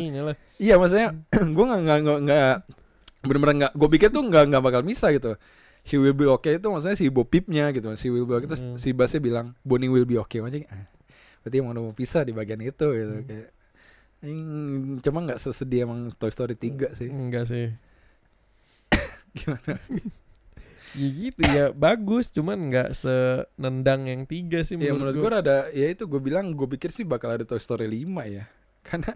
iya maksudnya gue nggak nggak nggak nggak bener-bener nggak gue pikir tuh nggak nggak bakal bisa gitu she will be okay. Itu maksudnya si Bobibnya gitu. She will be okay. Terus Hmm. si Buzznya bilang Bonnie will be okay. Aja ah, berarti emang udah mau pisah di bagian itu gitu. Hmm. kayak Hmm, cuma nggak sesedih emang Toy Story 3 sih. Enggak sih. gimana? Ya gitu ya bagus, cuman nggak senendang yang tiga sih ya menurut menurut gue gue. ada ya itu gue bilang gue pikir sih bakal ada Toy Story 5 ya. Karena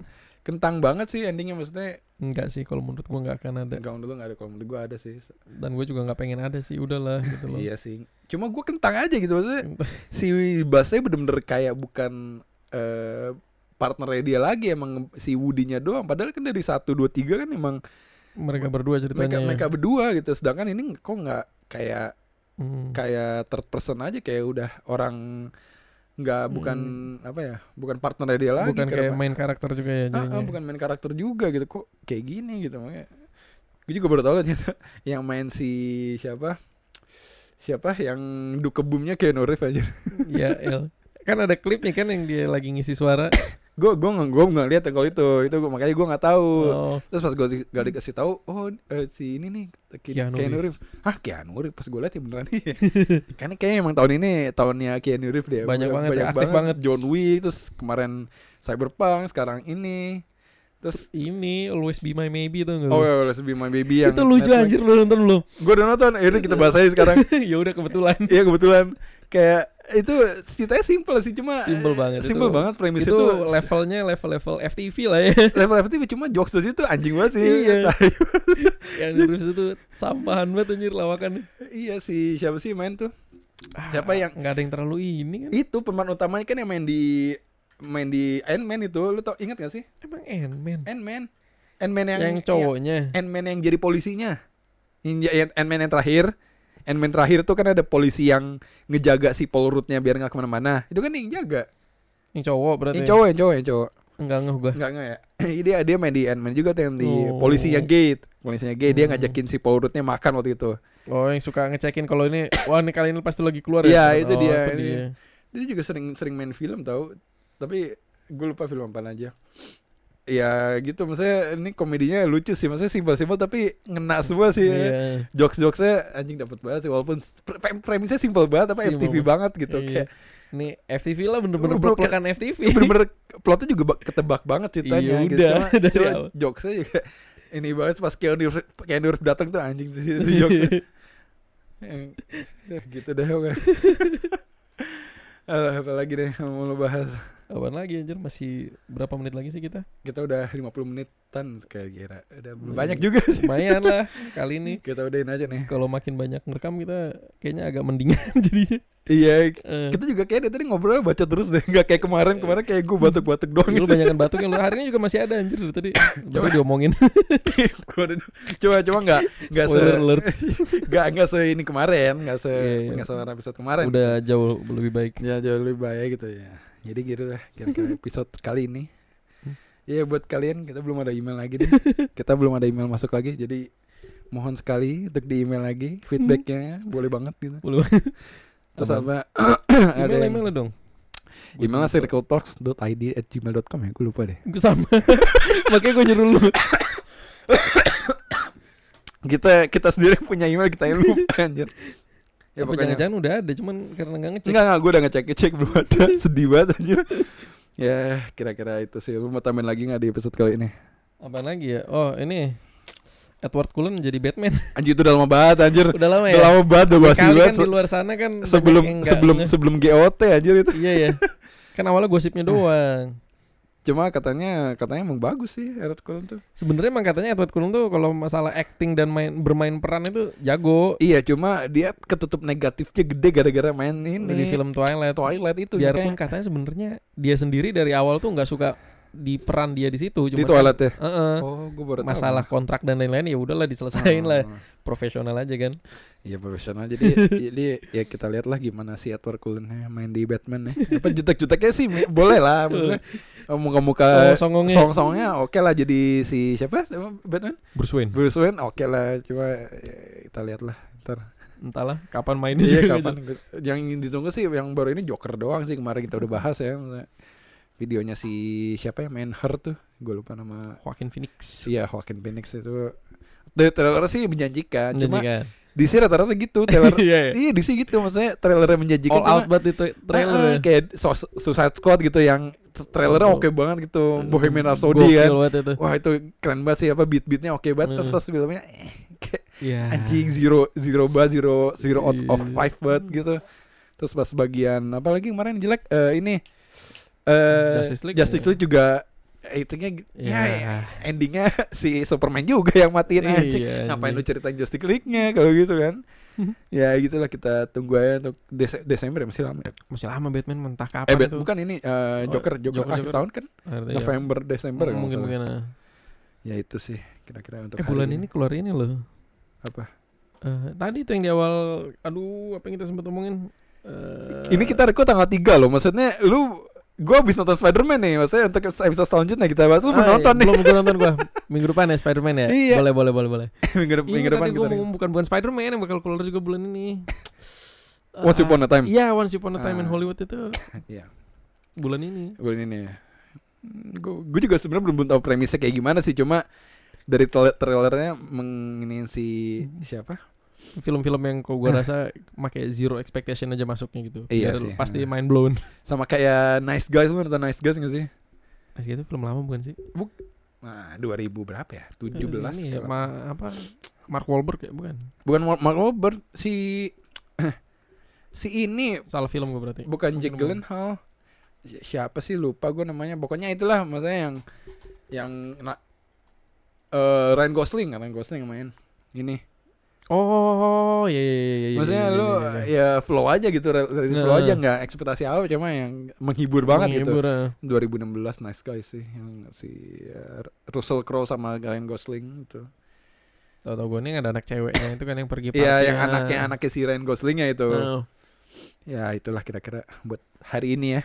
kentang banget sih endingnya maksudnya Enggak sih kalau menurut gue nggak akan ada. Enggak menurut lu nggak ada kalau menurut gue ada sih Dan gue juga nggak pengen ada sih, udahlah gitu loh. Iya sih Cuma gue kentang aja gitu Maksudnya si Bassnya bener-bener kayak bukan eh partnernya dia lagi Emang si Woody-nya doang Padahal kan dari 1, 2, 3 kan emang Mereka berdua mereka, ceritanya. ya. mereka berdua gitu Sedangkan ini kok nggak kayak Hmm. kayak third person aja Kayak udah orang nggak bukan apa ya bukan partnernya dia lagi Bukan kayak main karakter juga ya Ah, jadinya. ah, bukan main karakter juga gitu kok kayak gini gitu makanya gue juga baru tahu ternyata yang main si siapa siapa yang dukebumnya kayak Reeves aja ya El. Kan ada klip nih kan yang dia lagi ngisi suara. gue gue nggak gue nggak lihat kalau itu itu gua, makanya gue nggak tahu Oh, terus pas gue gak dikasih tahu oh eh, si ini nih Keanu Keanu Reeves. Ah Keanu Reeves pas gue lihat ya beneran nih kan kayaknya emang tahun ini tahunnya Keanu Reeves deh Banyak banget ya, aktif banget. John Wick terus kemarin Cyberpunk sekarang ini terus ini Always Be My Maybe tuh nggak? Oh ya, Let's Be My Baby yang itu lucu Netflix. anjir lu nonton belum? Gue udah nonton, akhirnya kita bahas aja sekarang. ya udah kebetulan. Iya kebetulan kayak itu ceritanya simple sih cuma Simple banget itu. Simple banget premis itu itu, levelnya level-level FTV lah ya. level FTV cuma jokes itu anjing banget sih. Iya. Yang terus itu sampahan banget anjir lawakan. iya si siapa sih main tuh? Siapa yang nggak ada yang terlalu ini kan? itu pemeran utamanya kan yang main di main di Ant-Man itu, lu tau ingat gak sih? Emang Ant-Man. Ant-Man. Ant-Man yang Yang cowoknya. Ant-Man yang jadi polisinya. Yang Ant-Man yang terakhir. Ant-Man terakhir tuh kan ada polisi yang ngejaga si Paul Rudd-nya biar nggak ke mana-mana. Itu kan yang jaga. Yang cowok berarti. Yang cowok, yang cowok, yang cowok. Enggak ngeh gua. Enggak enggak ya. dia dia main di Ant-Man juga tuh yang di Oh. polisinya Gate. Polisinya Gate dia Hmm. ngajakin si Paul Rudd-nya makan waktu itu. Oh, yang suka ngecekin kalau ini wah ini kali ini pasti lagi keluar Iya, ya. itu Oh, dia, itu ini. dia. Dia juga sering sering main film tau. Tapi gue lupa film apa aja. Ya gitu maksudnya ini komedinya lucu sih maksudnya simpel-simpel tapi ngena semua sih Iya. jokes-jokesnya anjing dapat banget sih walaupun pre- pre- premisnya simpel banget apa Simple FTV banget gitu Iya. kayak Ini FTV lah bener-bener Bro, pelokan FTV. bener-bener plotnya juga ba- ketebak banget ceritanya Iya, gitu. udah, Cuma, dari cuma awal. jokesnya juga ini banget pas Keanu Reeves, Keanu Reeves datang tuh anjing tuh itu jokesnya Yang- ya gitu deh apa lagi deh mau lo bahas Apaan lagi anjir masih berapa menit lagi sih kita? kita udah 50 menitan kayak kira udah belum Hmm. banyak juga sih Lumayan lah kali ini. kita udahin aja nih Kalau makin banyak ngerekam kita kayaknya agak mendingan jadinya. iya Eh, kita juga kayak dari tadi ngobrol baca terus deh nggak kayak kemarin kemarin kayak gue batuk-batuk doang lu gitu. banyakan batuk yang lu hari ini juga masih ada anjir dari tadi. Baru diomongin. Gua coba coba nggak nggak se alert. nggak nggak se ini kemarin nggak se Iya, iya. nggak se episode kemarin Udah jauh lebih baik. ya jauh lebih baik gitu ya jadi gitu lah kira-kira episode kali ini Ya buat kalian kita belum ada email lagi nih. kita belum ada email masuk lagi. Jadi mohon sekali untuk di email lagi feedbacknya boleh banget gitu. Boleh. Terus Apa? ada email yang- email dong. emailnya circletalks.id at gmail.com ya. Gue lupa deh. Gue sama. Makanya gue nyuruh lu. Kita kita sendiri punya email kita yang lupa anjir. Ya Apa pokoknya jangan-jangan udah ada cuman karena nggak ngecek. Enggak enggak gue udah ngecek ngecek belum ada sedih banget anjir. ya kira-kira itu sih. Lu mau tambahin lagi nggak di episode kali ini? Apa lagi ya? Oh, ini Edward Cullen jadi Batman. Anjir itu udah lama banget anjir. Udah lama Udah ya. lama banget udah banget. kan di luar sana kan sebelum sebelum sebelum GOT anjir itu. Iya ya. Kan awalnya gosipnya doang. Cuma katanya katanya emang bagus sih Edward Cullen tuh. Sebenarnya emang katanya Edward Cullen tuh kalau masalah acting dan main bermain peran itu jago. Iya cuma dia ketutup negatifnya gede gara-gara main ini Di film Twilight. Twilight itu Biarpun makanya. katanya sebenarnya dia sendiri dari awal tuh nggak suka di peran dia di situ. di Cuma Twilight ya. kan, Heeh. Oh, gue baru tahu. masalah kontrak dan lain-lain ya udahlah diselesain lah. Oh. Profesional aja kan. Iya profesional jadi jadi ya kita lihat lah gimana si Edward Cullen main di Batman ya. Apa jutek-juteknya sih boleh lah maksudnya oh, muka-muka Song-songongnya. song-songnya oke lah jadi si siapa Batman Bruce Wayne. Bruce Wayne oke lah cuma ya, kita lihat lah ntar Entahlah kapan mainnya iya kapan yang ditunggu sih yang baru ini Joker doang sih kemarin kita udah bahas ya maksudnya. Videonya si siapa yang main Her tuh gue lupa nama Joaquin Phoenix. iya Joaquin Phoenix itu The trailer sih menjanjikan cuma Menjanjikan. DC rata-rata gitu trailer Iya, iya. iya DC gitu maksudnya trailernya menjanjikan All out cuma- banget itu trailer. Ah, kayak Suicide Squad gitu yang trailernya Oh. oke banget gitu Bohemian Rhapsody kan itu. wah itu keren banget sih apa beat-beatnya oke banget terus Hmm. pas filmnya eh, kayak Iya. anjing zero zero bar zero zero out of Iya. five banget gitu terus pas bagian apa lagi kemarin jelek Eh, ini eh Justice League. Justice League juga hitungnya ya, Iya. endingnya si Superman juga yang matiin anjing Iya, ngapain lu anjing. ceritain Justice League-nya kalau gitu kan ya gitulah kita tunggu aja untuk Dese- Desember ya masih lama ya. Masih lama Batman mentah kapan Eh, itu? bukan ini eh, Oh, Joker, Joker, Joker, akhir Joker. tahun kan Akhirnya ya. November, Desember Hmm, mungkin mungkin. Ya itu sih kira-kira untuk Eh bulan ini keluar ini loh. apa? Eh, tadi tuh yang di awal aduh apa yang kita sempat omongin Eh, Ini kita record tanggal 3 loh. Maksudnya lu gua habis nonton Spider-Man nih. Maksudnya untuk episode selanjutnya kita bahas. Lu ah, nonton iya, nih. Belum gue nonton gua. Minggu depan ya Spider-Man ya? Iya. Boleh boleh boleh boleh. minggu, dep- Ini minggu depan gue mau bukan bukan Spider-Man yang bakal keluar juga bulan ini. Once Upon a Time. Iya, Once Upon a Time in Ah. Hollywood itu Iya. bulan ini. Bulan ini ya. Gue juga sebenarnya belum belum tahu premisnya kayak gimana sih. Cuma dari tra- trailernya menginin si siapa? Film-film yang kok gua rasa pakai zero expectation aja masuknya gitu. Iya Biar sih. Pasti mind blown. Sama kayak Nice Guys. Lu nonton Nice Guys gak sih? Nah, itu film lama bukan sih? Nah, 2000 berapa ya? 17 Eh, ini ya, ma- apa Mark Wahlberg ya bukan? Bukan Mark Wahlberg, si si ini Salah film gue berarti. bukan Mungkin Gyllenhaal. Si- Siapa sih lupa gue namanya. Pokoknya itulah maksudnya yang yang na- eh Ryan Gosling, Ryan Gosling yang main. Ini. Oh, iya iya iya iya. Maksudnya iya, lu iya, iya. ya flow aja gitu, re- Nah. flow aja nggak ekspektasi apa cuma yang menghibur banget gitu. Menghibur, ah. 2016 Nice Guys sih yang si eh, Russell Crowe sama Ryan Gosling itu. Tahu-tahu gue nih ada anak ceweknya itu kan yang pergi. Iya, yang anaknya anaknya si Ryan Goslingnya itu. Oh, Ya itulah kira-kira buat hari ini ya.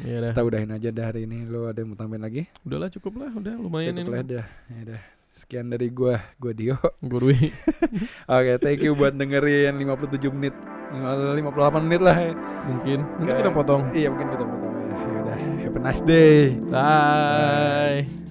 iya dah. Kita udahin aja dah hari ini. Lo ada yang mau tambahin lagi? Udahlah cukup lah, udah lumayan Cukup lah ini. dah. Ya udah. Sekian dari gue, gue Dio. Gue Rui Oke, okay, thank you buat dengerin 57 menit. 58 menit lah. Mungkin. Mungkin kita potong. Iya, mungkin kita potong. Ya, ya udah. Have a nice day. Bye, Bye.